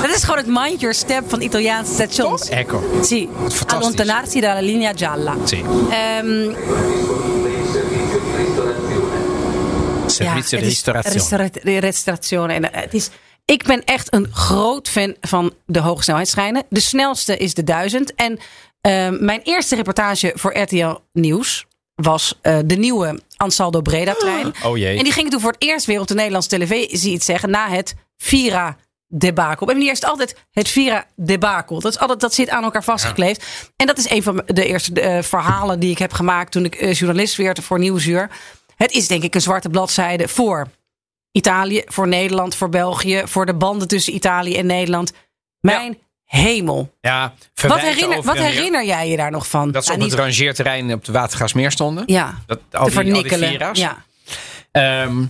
Dat is gewoon het mind your step van Italiaanse stations. Ecco. Sì, allontanarsi dalla linea gialla. Sì. Ehm, Servizio di de restaurazione. En eh, het is, ik ben echt een groot fan van de hogesnelheidstreinen. De snelste is de 1000. En ehm, mijn eerste reportage voor RTL Nieuws was eh, de nieuwe Ansaldo Breda-trein. Oh jee. En die ging toen voor het eerst weer op de Nederlandse televisie iets zeggen na het Vira debakel. En eerst altijd het Vira debakel. Dat, is altijd, dat zit aan elkaar vastgekleefd. En dat is een van de eerste eh, verhalen die ik heb gemaakt toen ik eh, journalist werd voor Nieuwsuur. Het is denk ik een zwarte bladzijde voor Italië, voor Nederland, voor België, voor de banden tussen Italië en Nederland. Mijn hemel. Ja, Wat, herinner, wat herinner jij je daar nog van? Dat ze op het rangeerterrein op de Watergaasmeer stonden. ja, Dat, al die, al. Ja. Ehm,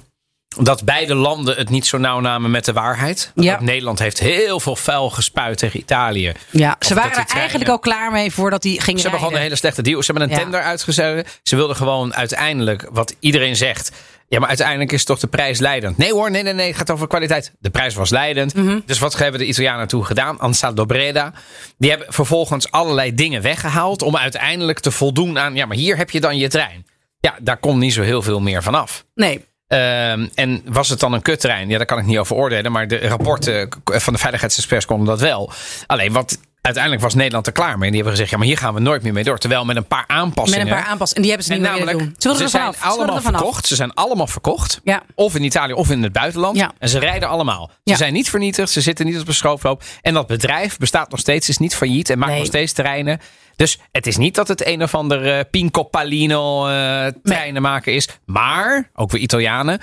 dat beide landen het niet zo nauw namen met de waarheid. Ja. Nederland heeft heel veel vuil gespuit tegen Italië. ja, ze waren er eigenlijk al klaar mee voordat die gingen Ze hebben gewoon een hele slechte deal. Ze hebben een Ja. tender uitgezet. Ze wilden gewoon uiteindelijk, wat iedereen zegt. Ja, maar uiteindelijk is toch de prijs leidend. Nee hoor, nee, nee, nee. Het gaat over kwaliteit. De prijs was leidend. Mhm. Dus wat hebben de Italianen toen gedaan? Ansaldo Breda. Die hebben vervolgens allerlei dingen weggehaald. Om uiteindelijk te voldoen aan. Ja, maar hier heb je dan je trein. Ja, daar komt niet zo heel veel meer vanaf. Nee, Ehm, en was het dan een kuttrein? Ja, daar kan ik niet over oordelen. Maar de rapporten van de veiligheidsexperts konden dat wel. Alleen wat. Uiteindelijk was Nederland er klaar mee. En die hebben gezegd: ja, maar hier gaan we nooit meer mee door. Terwijl met een paar met aanpassingen. een paar aanpassingen. En die hebben ze niet meer namelijk, doen. Ze ze zijn. Ze allemaal er verkocht. Ze zijn allemaal verkocht. Ja. Of in Italië of in het buitenland. Ja. En ze rijden allemaal. Ze Ja. zijn niet vernietigd. Ze zitten niet op een schroofloop. En dat bedrijf bestaat nog steeds. Is niet failliet. En maakt Nee. nog steeds terreinen. Dus het is niet dat het een of ander eh, Pinco Palino eh, treinen maken is. Maar, ook weer Italianen.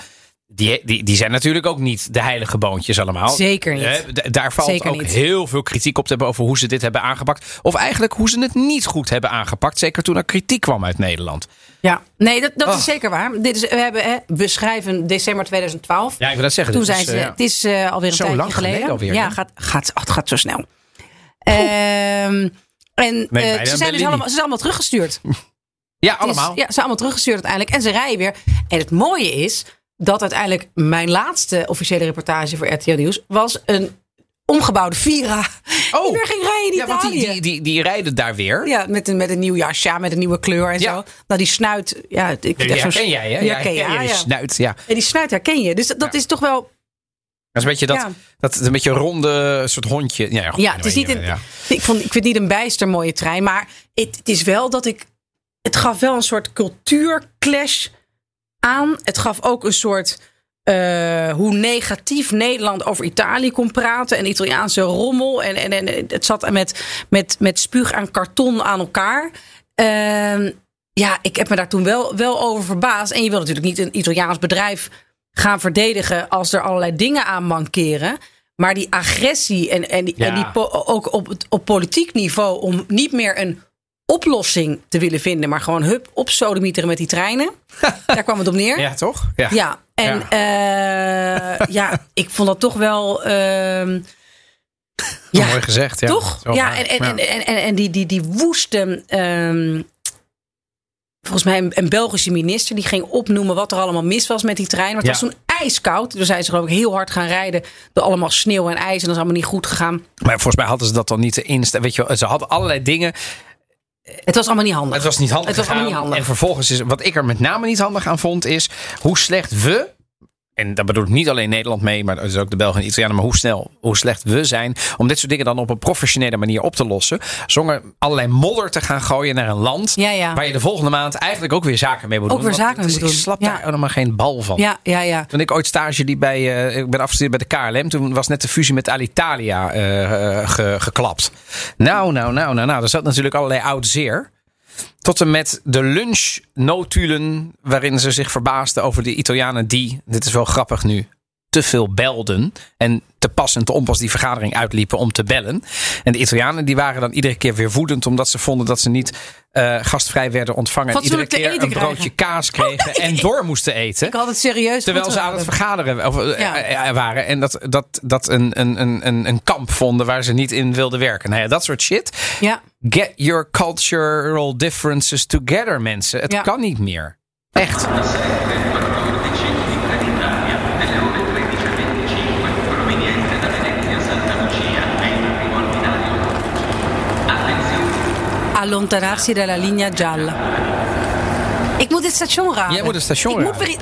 Die, die, die zijn natuurlijk ook niet de heilige boontjes allemaal. Zeker niet. Daar valt Zeker ook niet. heel veel kritiek op te hebben over hoe ze dit hebben aangepakt. Of eigenlijk hoe ze het niet goed hebben aangepakt. Zeker toen er kritiek kwam uit Nederland. Ja, nee, dat, dat Oh. is zeker waar. Dit is, we, hebben, hè, we schrijven december 2012. Ja, ik wil dat zeggen. Toen zijn is, ze, eh, ja. het is eh, alweer een Zo tijdje lang geleden geleden. alweer, ja, gaat, gaat, oh, het gaat zo snel. Ehm, en eh, ze, zijn dus allemaal, ze zijn allemaal teruggestuurd. Ja, Het is- allemaal. ja, ze zijn allemaal teruggestuurd uiteindelijk. En ze rijden weer. En het mooie is dat uiteindelijk mijn laatste officiële reportage voor RTL Nieuws was een omgebouwde Vira. Oh. die weer ging rijden in Ja, want die, die, die, die rijden daar weer. Ja, met een, met een nieuw jasje, ja, met een nieuwe kleur en Ja. zo. Nou, die snuit. Ja, ik, die herken jij, hè? Die Ja, herken je, ja. snuit, ja. En die snuit herken je. Dus dat, is toch wel. Dat is een beetje dat, dat een beetje ronde soort hondje. Ja, goed, Ja, het is niet een, ik, vond, ik vind het niet een bijster mooie trein. Maar het, het is wel dat ik. Het gaf wel een soort cultuurclash aan. Het gaf ook een soort. eh, hoe negatief Nederland over Italië kon praten. En Italiaanse rommel. En, en, en het zat met, met, met spuug en karton aan elkaar. Ehm, ja, ik heb me daar toen wel, wel over verbaasd. En je wil natuurlijk niet een Italiaans bedrijf gaan verdedigen als er allerlei dingen aan mankeren. Maar die agressie en, en, die, Ja. en die ook op, het- op politiek niveau om niet meer een oplossing te willen vinden, maar gewoon hup op sodemieteren met die treinen. Daar kwam het op neer. Ja, toch? Ja. Ja, en ja. ja, ik vond dat toch wel. ehm, ja, Mooi gezegd. Ja. toch? Ja, en, en, en, en, die, die, die woeste. ehm, volgens mij een, een Belgische minister die ging opnoemen wat er allemaal mis was met die trein. Want het Ja. was toen ijskoud. Toen zijn ze geloof ik heel hard gaan rijden door allemaal sneeuw en ijs. En dat is allemaal niet goed gegaan. Maar volgens mij hadden ze dat dan niet te instellen. Weet je, wel, ze hadden allerlei dingen. Het was allemaal niet handig. Het was niet handig. Het was allemaal niet handig. En vervolgens is wat ik er met name niet handig aan vond, is hoe slecht we. En daar bedoel ik niet alleen Nederland mee, maar dat is ook de Belgen en Italianen. Maar hoe snel, hoe slecht we zijn om dit soort dingen dan op een professionele manier op te lossen. Zonder allerlei modder te gaan gooien naar een land. Ja, ja. Waar je de volgende maand eigenlijk ook weer zaken mee moet Ook doen. weer Want zaken mee moet Ik doen. slap daar helemaal geen bal van. Ja, ja, ja. Toen ik ooit stage liep bij, eh, ik ben afgestudeerd bij de KLM. Toen was net de fusie met Alitalia eh, eh, ge- geklapt. Nou, nou, nou, nou, nou. Er zat natuurlijk allerlei oud zeer. Tot en met de lunchnotulen waarin ze zich verbaasden over de Italianen die, dit is wel grappig nu, te veel belden. En te pas en te onpas die vergadering uitliepen om te bellen. En de Italianen die waren dan iedere keer weer woedend omdat ze vonden dat ze niet eh, gastvrij werden ontvangen. En iedere keer een broodje kaas kregen en door moesten eten. Ik had het serieus. Terwijl ze aan het vergaderen of, eh, Ja. eh, waren. En dat, dat, dat een, een, een, een, een kamp vonden waar ze niet in wilden werken. Nou ja, dat soort shit. Ja. Get your cultural differences together, mensen. Het Ja. kan niet meer. Echt. Allontanarsi dalla linea gialla. Ik moet dit station raden. Jij moet het station ik moet raden. weer,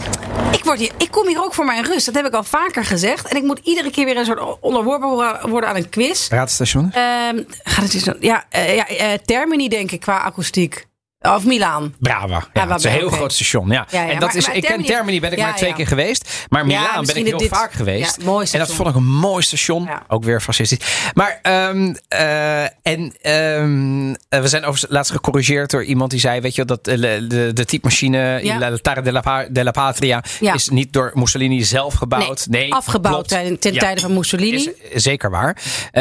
ik, word hier, ik kom hier ook voor mijn rust. Dat heb ik al vaker gezegd. En ik moet iedere keer weer een soort onderworpen worden aan een quiz. Raadstation. Ehm gaat het ja, eh, ja eh, Termini denk ik qua akoestiek. Of Milaan. Brava. Ja, het is een heel groot station. Ja. Ja, ja, en dat maar- is, maar ik ken Termini- ben ik maar twee keer geweest. Maar Milaan ben ik heel dit- vaak geweest. Mooi en dat vond ik een mooi station. Ook weer fascistisch. Maar ehm, eh, en, ehm, eh, we zijn overigens laatst gecorrigeerd door iemand die zei: Weet je, dat eh, de, de, de typemachine. La Tara della, Pa- della Patria Ja. is niet door Mussolini zelf gebouwd. Nee, afgebouwd ten, ten tijde van Mussolini. Is zeker waar.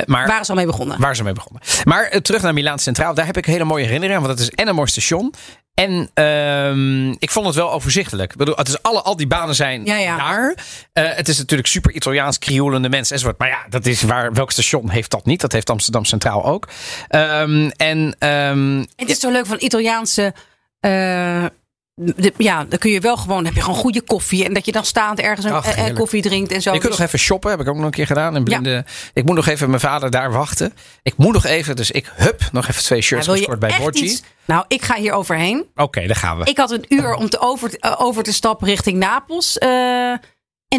Maar Waar is al mee begonnen? Waar ze mee begonnen. Maar terug naar Milaan Centraal. Daar heb ik hele mooie herinneringen aan. Want het is en een mooi station. En ehm, ik vond het wel overzichtelijk. Ik bedoel, het is alle, al die banen zijn Ja, ja. daar. Eh, het is natuurlijk super Italiaans, krioelende mensen enzovoort. Maar ja, dat is waar. Welk station heeft dat niet? Dat heeft Amsterdam Centraal ook. Ehm, en ehm, Het is zo leuk van Italiaanse. eh, de- ja, dan kun je wel gewoon, heb je gewoon goede koffie. En dat je dan staand ergens een, Ach, eh, eh, koffie drinkt en zo. je kunt Dus- nog even shoppen. Heb ik ook nog een keer gedaan. In blinde, Ik moet nog even mijn vader daar wachten. Ik moet nog even. Dus ik hup nog even twee Ja, shirts gescoord bij Borgi. Nou, ik ga hier overheen. Oké, daar gaan we. Ik had een uur om te over, te- eh, over te stappen richting Napels. en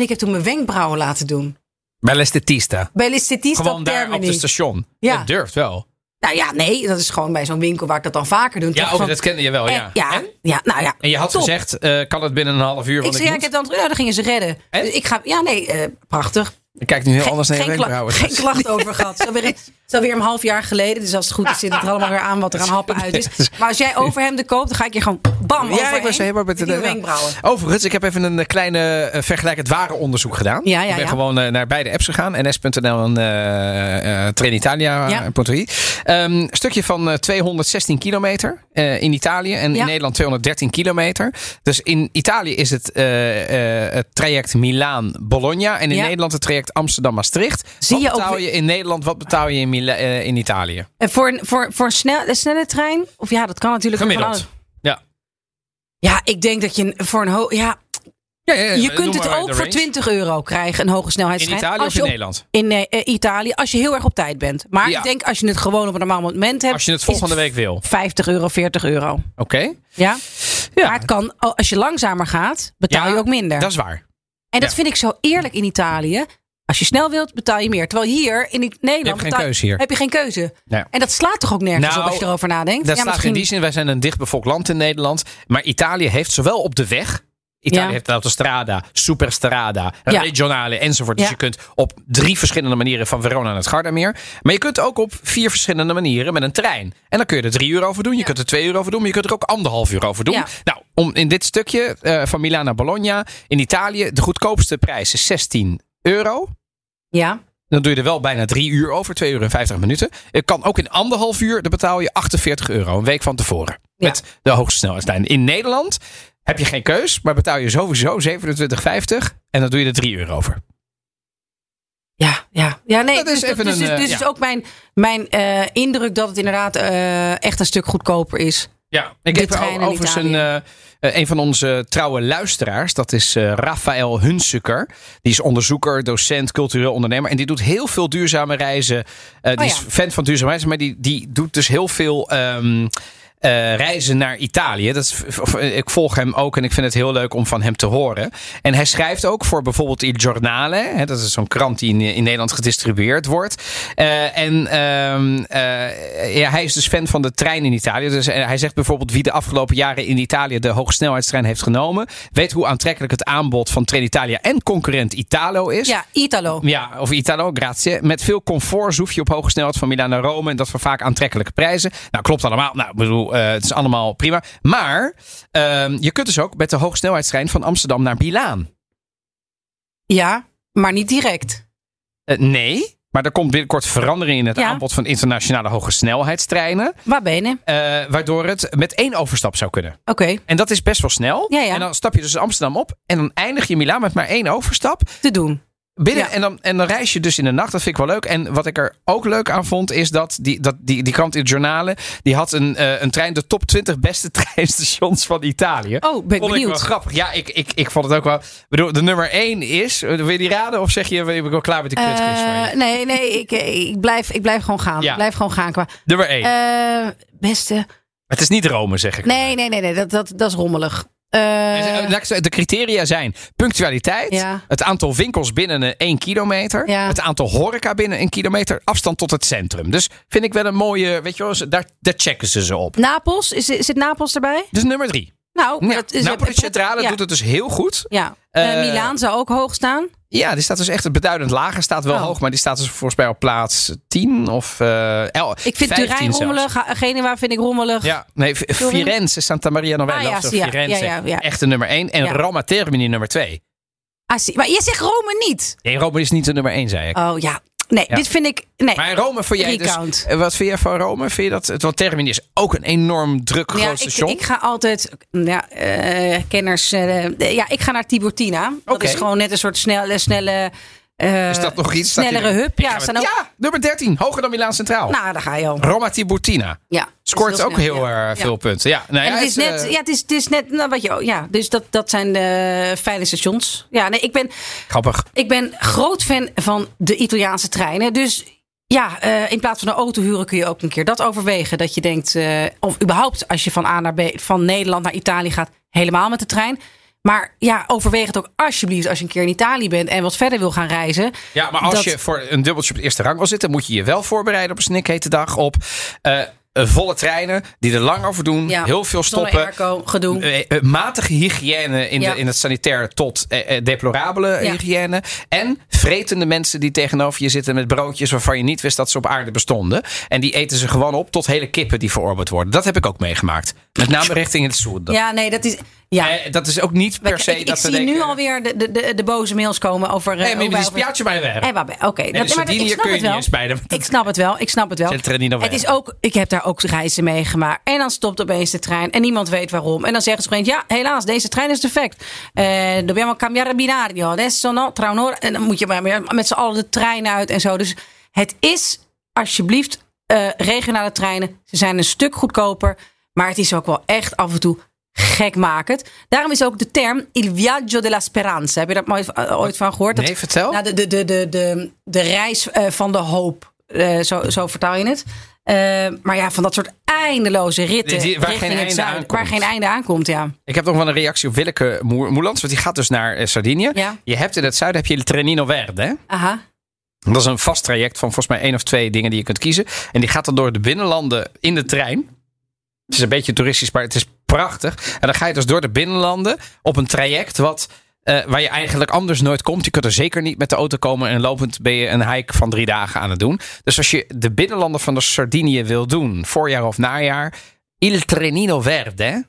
ik heb toen mijn wenkbrauwen laten doen. Bij L'estetista. Bij Listetista Gewoon daar op het station. Ja. Dat durft wel. Nou ja, nee, dat is gewoon bij zo'n winkel waar ik dat dan vaker doe. Ja, van- dat kende je wel, en- ja. ja, En? ja, nou ja. En je had top. gezegd, eh, kan het binnen een half uur? Ik zei, ja, ik heb dan, ja, dan gingen ze redden. En? Dus ik ga, ja, nee, eh, prachtig. Ik kijk nu heel Geen, anders naar je wenkbrauwen. geen klacht over gehad. Zo weer eens. Is alweer een half jaar geleden. Dus als het goed is, zit het er allemaal weer aan wat er aan happen uit is. Maar als jij overhemden koopt, dan ga ik je gewoon bam Ja, ik was helemaal met de de wenkbrauwen. Overigens, ik heb even een kleine uh, vergelijkend ware onderzoek gedaan. Ja, ja, ik ben ja. gewoon uh, naar beide apps gegaan. ns.nl en uh. Ja. Um, stukje van 216 kilometer in Italië en in Nederland 213 kilometer. Dus in Italië is het, eh, eh, het traject Milaan-Bologna en in. Nederland het traject Amsterdam-Maastricht. Wat betaal je in Nederland, wat betaal je in, Mila- eh, in Italië? En voor, een- voor, voor een, snel, een snelle trein? Of ja, dat kan natuurlijk Gemiddeld. Ja. Ja, ik denk dat je voor een ho ja, Ja, ja, je noem kunt het ook voor range. 20 euro krijgen, een hoge In snelheidstrein. Italië Als of je in op- Nederland? In eh, Italië, als je heel erg op tijd bent. Maar ik denk als je het gewoon op een normaal moment hebt. Als je het volgende week wil. 50 euro, 40 euro. Oké. Ja? Ja. Maar het kan, oh, als je langzamer gaat, betaal je ook minder. Dat is waar. en dat vind ik zo eerlijk in Italië. Als je snel wilt, betaal je meer. Terwijl hier in Nederland Je hebt geen keuze hier. heb je geen keuze. En dat slaat toch ook nergens Nou, op als je erover nadenkt. Dat ja, staat in die zin, wij zijn een dichtbevolkt land in Nederland. Maar Italië heeft zowel op de weg. Italië Ja. heeft de autostrada, superstrada, Ja. regionale enzovoort. Dus je kunt op drie verschillende manieren van Verona naar het Gardameer. Maar je kunt ook op vier verschillende manieren met een trein. En dan kun je er drie uur over doen. Je kunt er twee uur over doen. Maar je kunt er ook anderhalf uur over doen. Nou, om in dit stukje eh, van Milaan naar Bologna in Italië. De goedkoopste prijs is 16 euro. Ja. Dan doe je er wel bijna drie uur over, twee uur en vijftig minuten. Het kan ook in anderhalf uur, dan betaal je 48 euro, een week van tevoren. Ja. Met de hoogste snelheidslijn. In Nederland heb je geen keus, maar betaal je sowieso 27,50 en dan doe je er drie uur over. Ja, ja. ja nee, Dat is dus even dus, een, dus, eh, dus ja. is ook mijn, mijn eh, indruk dat het inderdaad eh, echt een stuk goedkoper is. Ja, ik heb overigens een, Eh, een van onze trouwe luisteraars. Dat is eh Rafael Hunsuker. Die is onderzoeker, docent, cultureel ondernemer. En die doet heel veel duurzame reizen. Eh, die Oh is fan van duurzame reizen. Maar die, die doet dus heel veel ehm, eh, reizen naar Italië. Dat is, of, ik volg hem ook en ik vind het heel leuk om van hem te horen. En hij schrijft ook voor bijvoorbeeld Il Giornale. Hè, dat is zo'n krant die in, in Nederland gedistribueerd wordt. Eh, en ehm, eh, ja, hij is dus fan van de trein in Italië. Dus hij zegt bijvoorbeeld wie de afgelopen jaren in Italië de hogesnelheidstrein heeft genomen. Weet hoe aantrekkelijk het aanbod van Trenitalia en concurrent Italo is. Ja, Italo. Ja, of Italo, grazie. Met veel comfort zoef je op hoge snelheid van Milaan naar Rome. En dat voor vaak aantrekkelijke prijzen. Nou, klopt allemaal. Nou, ik eh, het is allemaal prima. Maar ehm, je kunt dus ook met de hogesnelheidstrein van Amsterdam naar Milaan. Ja, maar niet direct. Eh, nee, maar er komt binnenkort verandering in het Ja. aanbod van internationale hoge snelheidstreinen. Waar ben je? eh, waardoor het met één overstap zou kunnen. Oké, En dat is best wel snel. Ja, ja. En dan stap je dus Amsterdam op. En dan eindig je Milaan met maar één overstap. te doen. Binnen, Ja. en, dan, en dan reis je dus in de nacht. Dat vind ik wel leuk. En wat ik er ook leuk aan vond, is dat die, dat die, die krant in het journalen. die had een, eh, een trein, de top 20 beste treinstations van Italië. Oh, ben ik vond ik wel benieuwd. grappig. Ja, ik, ik, ik vond het ook wel. Bedoel, de nummer 1 is. eh, Wil je die raden? Of zeg je, ben ik wel klaar met de kutquiz? Eh, nee, nee, ik, ik, blijf, ik blijf gewoon gaan. Ja. Ik blijf gewoon gaan. Qua, Nummer 1. eh, beste. het is niet Rome, zeg ik. Nee, nee, nee, nee dat, dat, dat is rommelig. Eh, ik zeggen, De criteria zijn punctualiteit, Ja. het aantal winkels binnen een 1 kilometer, Ja. het aantal horeca binnen een kilometer, afstand tot het centrum. Dus vind ik wel een mooie, weet je wel, daar, daar checken ze ze op. Napels, is, zit Napels erbij? Dus nummer drie. Nou, Ja, dat is Napoli Centrale doet het dus heel goed. Ja, Eh, Eh, Milaan zou ook hoog staan. Ja, die staat dus echt beduidend lager. Staat wel Oh. hoog, maar die staat dus volgens mij op plaats 10 of eh el- Ik vind 15 Turijn rommelig. Genua vind ik rommelig. Ja, nee, Firenze, Santa Maria Novella Ah, ja, of zo. zie- ja, Firenze, ja, ja, ja. echt de nummer 1. En. Roma Termini nummer 2. Ah, zie- maar je zegt Rome niet. Nee, Rome is niet de nummer 1, zei ik. Oh ja. Nee, Ja. dit vind ik. Nee. Maar Rome voor jij dus, Recount. eh, Wat vind jij van Rome? Vind je dat? het- Want Termini is ook een enorm druk groot ja, ik, station. ik ga altijd, ja, eh, kenners, eh, ja, ik ga naar Tiburtina. Dat is gewoon net een soort snelle, snelle, eh, is dat nog iets? Snellere. Ik Ja, staan ook, ja, nummer 13. Hoger dan Milaan Centraal. nou, daar ga je al. Roma Tiburtina. Ja, Scoort dat is ook snel, heel ja. Ja. veel punten. Ja, nou En ja, het is net, eh, ja, het is, het is net, nou, wat je, ja, dus dat, dat zijn de fijne stations. Ja, nee, ik ben, Grappig. ik ben groot fan van de Italiaanse treinen. Dus ja, eh, in plaats van een auto huren kun je ook een keer dat overwegen. Dat je denkt, eh, of überhaupt als je van A naar B, van Nederland naar Italië gaat, helemaal met de trein. Maar ja, overweeg het ook alsjeblieft als je een keer in Italië bent en wat verder wil gaan reizen. Ja, maar als Dat- je voor een dubbeltje op de eerste rang wil zitten, moet je je wel voorbereiden op een snikhete dag op. eh, volle treinen die er lang over doen. Ja. Heel veel stoppen. airco, gedoe. Eh, eh, matige hygiëne in, Ja. de, in het sanitair tot eh, eh, deplorabele Ja. hygiëne. En vretende mensen die tegenover je zitten met broodjes waarvan je niet wist dat ze op aarde bestonden. En die eten ze gewoon op tot hele kippen die verorberd worden. Dat heb ik ook meegemaakt. Met name richting het Soerden. Ja, nee, dat is. Ja. Eh, dat is ook niet per se ik, dat ik zie denken... nu alweer de, de, de, de boze mails komen over. eh, hoe maar die spiaatje bij weg. Oké, Nee, dat- maar dat- ik snap kun je het wel. bij de- Ik snap het wel. Ik snap het wel. Het is ook, ik heb daar ook reizen meegemaakt. En dan stopt opeens de trein en niemand weet waarom. En dan zeggen ze opeens, ja, helaas, deze trein is defect. Eh dobbiamo cambiare binario. Adesso no, tra un'ora. En dan moet je maar met z'n allen de trein uit en zo. Dus het is, alsjeblieft, eh, regionale treinen. Ze zijn een stuk goedkoper. Maar het is ook wel echt af en toe gekmakend. Daarom is ook de term Il viaggio della speranza. Heb je daar ooit, eh, ooit van gehoord? Dat- Nee, vertel. nou, de, de, de, de, de, de reis eh, van de hoop. Zo, zo vertaal je het. Eh, maar ja, van dat soort eindeloze ritten. Die- waar geen einde zuiden, aankomt. Waar geen einde aankomt, ja. Ik heb nog wel een reactie op Willeke Moerlands. Want die gaat dus naar eh, Sardinië. Ja. Je hebt in het zuiden heb je Trenino Verde. Hè? Aha. Dat is een vast traject van volgens mij één of twee dingen die je kunt kiezen. En die gaat dan door de binnenlanden in de trein. Het is een beetje toeristisch, maar het is prachtig. En dan ga je dus door de binnenlanden op een traject wat, eh, waar je eigenlijk anders nooit komt. Je kunt er zeker niet met de auto komen en lopend ben je een hike van drie dagen aan het doen. Dus als je de binnenlanden van de Sardinië wil doen, voorjaar of najaar, Il Trenino Verde,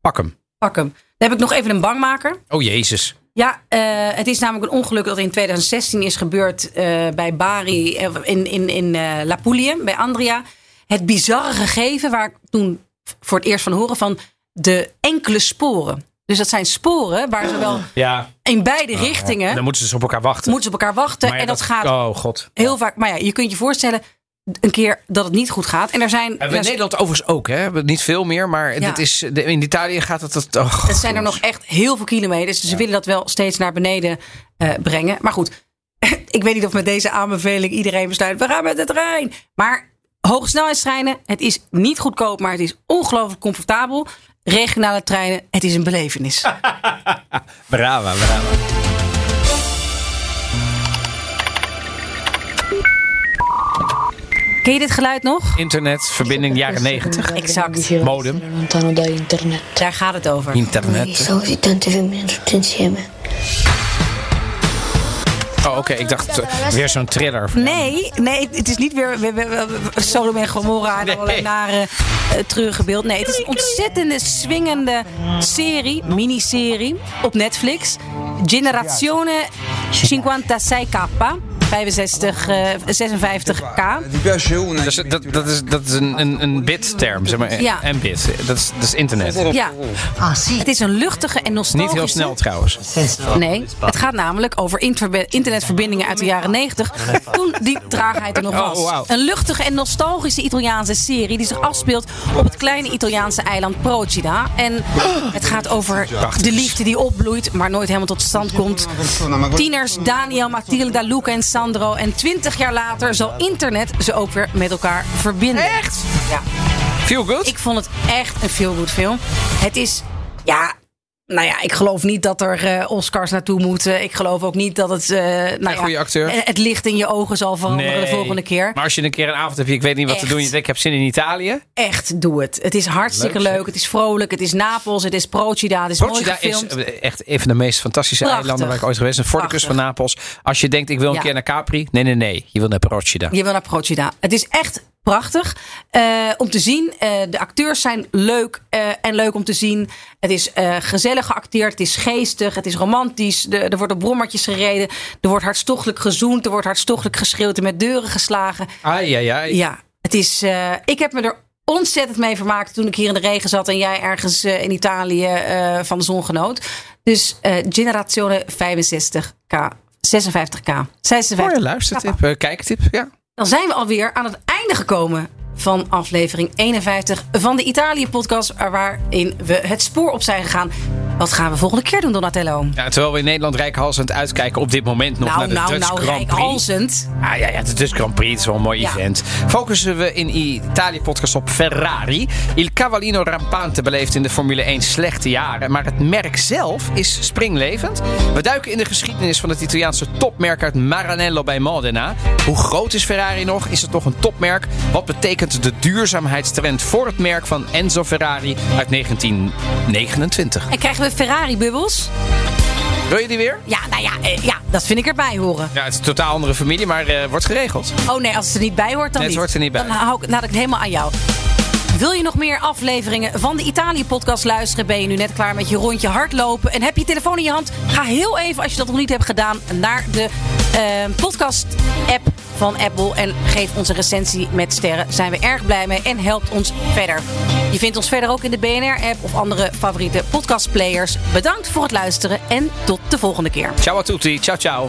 pak hem. Pak hem. Dan heb ik nog even een bangmaker. Oh jezus. Ja, eh, het is namelijk een ongeluk dat in 2016 is gebeurd eh, bij Bari in, in, in eh, La Puglia, bij Andria. Het bizarre gegeven waar ik toen voor het eerst van horen van de enkele sporen. Dus dat zijn sporen waar ze wel Ja, in beide richtingen dan moeten ze dus op elkaar wachten. moeten ze op elkaar wachten. Ja, en dat, gaat Oh god. heel vaak. Maar ja, je kunt je voorstellen een keer dat het niet goed gaat. En er zijn, En in er, Nederland overigens ook, hè? Niet veel meer, maar Ja. het is, in Italië gaat het... het oh, het zijn er nog echt heel veel kilometers. Dus ze willen dat wel steeds naar beneden eh, brengen. Maar goed, ik weet niet of met deze aanbeveling iedereen besluit. We gaan met de trein. Maar hoge snelheidstreinen, het is niet goedkoop, maar het is ongelooflijk comfortabel. Regionale treinen, het is een belevenis. Brava, brava. Ken je dit geluid nog? Internet, verbinding jaren 90. Exact. Modem. Daar gaat het over. Internet. Oh, oké. Ik dacht eh, weer zo'n thriller. Nee, nee, het is niet weer we- we- we- we- Sodom en Gomorra en Nee. allerlei nare uh, treurige beeld. Nee, het is een ontzettende swingende serie, miniserie op Netflix. Generazione 56K. 65, eh, 56K. Ti piace una? Dus dat, dat is, dat is een, een, een bit-term, zeg maar. Ja. En bit. Dat is, dat is internet. Ja, het is een luchtige en nostalgische... Niet heel snel trouwens. Nee, het gaat namelijk over internetverbindingen uit de jaren 90. Toen die traagheid er nog Oh, was. Een luchtige en nostalgische Italiaanse serie die zich afspeelt op het kleine Italiaanse eiland Procida. En het gaat over de liefde die opbloeit, maar nooit helemaal tot stand komt. Tieners Daniel, Matilda, Luca en En twintig jaar later zal internet ze ook weer met elkaar verbinden. Echt? Ja. Feel good? Ik vond het echt een feel-good film. Het is, ja, nou ja, ik geloof niet dat er eh, Oscars naartoe moeten. Ik geloof ook niet dat het, eh nou ja, acteur. eh, het licht in je ogen zal veranderen de volgende keer. Maar als je een keer een avond hebt, ik weet niet wat te doen. Je denkt, ik heb zin in Italië. Echt, doe het. Het is hartstikke Leuk. Het is vrolijk. Het is Napels. Het is Procida. Het is mooi Procida is echt een van de meest fantastische Prachtig. eilanden waar ik ooit geweest ben. Voor de kust van. Napels. Als je denkt, ik wil een Ja. keer naar Capri. Nee, nee, nee. Je wil naar Procida. Je wil naar Procida. Het is echt prachtig eh, om te zien. Eh, de acteurs zijn leuk eh, en leuk om te zien. Het is gezellig geacteerd. Het is geestig. Het is romantisch. De, er wordt op brommertjes gereden. Er wordt hartstochtelijk gezoend. Er wordt hartstochtelijk geschreeuwd en met deuren geslagen. Ai, ai, ai. Ja, het is. ik heb me er ontzettend mee vermaakt toen ik hier in de regen zat en jij ergens in Italië van de zon genoot. Dus Generazione 65K. 56K. 56. Mooie luistertip, kijktip. Ja. Dan zijn we alweer aan het einde gekomen van aflevering 51 van de Italië-podcast, waarin we het spoor op zijn gegaan. Wat gaan we volgende keer doen, Donatello? Ja, terwijl we in Nederland rijkhalsend uitkijken op dit moment nog nou, naar de nou, Dutch nou, Grand Prix. rijkhalsend. Ah, ja, ja, de Dutch Grand Prix is wel een mooi Ja. event. Focussen we in Italië-podcast op Ferrari. Il Cavallino Rampante beleeft in de Formule 1 slechte jaren. Maar het merk zelf is springlevend. We duiken in de geschiedenis van het Italiaanse topmerk uit Maranello bij Modena. Hoe groot is Ferrari nog? Is het nog een topmerk? Wat betekent de duurzaamheidstrend voor het merk van Enzo Ferrari uit 1929? En krijgen we Ferrari-bubbels? Wil je die weer? Ja, nou ja, eh, ja, dat vind ik erbij horen. Ja, het is een totaal andere familie, maar eh, wordt geregeld. Oh nee, als het er niet bij hoort, dan niet. hoort er niet bij. Dan hou ik, laat ik het helemaal aan jou. Wil je nog meer afleveringen van de Italië-podcast luisteren? Ben je nu net klaar met je rondje hardlopen? En heb je telefoon in je hand? Ga heel even, als je dat nog niet hebt gedaan, naar de eh, podcast-app van Apple. En geef ons een recensie met sterren. Zijn we erg blij mee en helpt ons verder. Je vindt ons verder ook in de BNR-app of andere favoriete podcastplayers. Bedankt voor het luisteren en tot de volgende keer. Ciao a tutti. Ciao, ciao.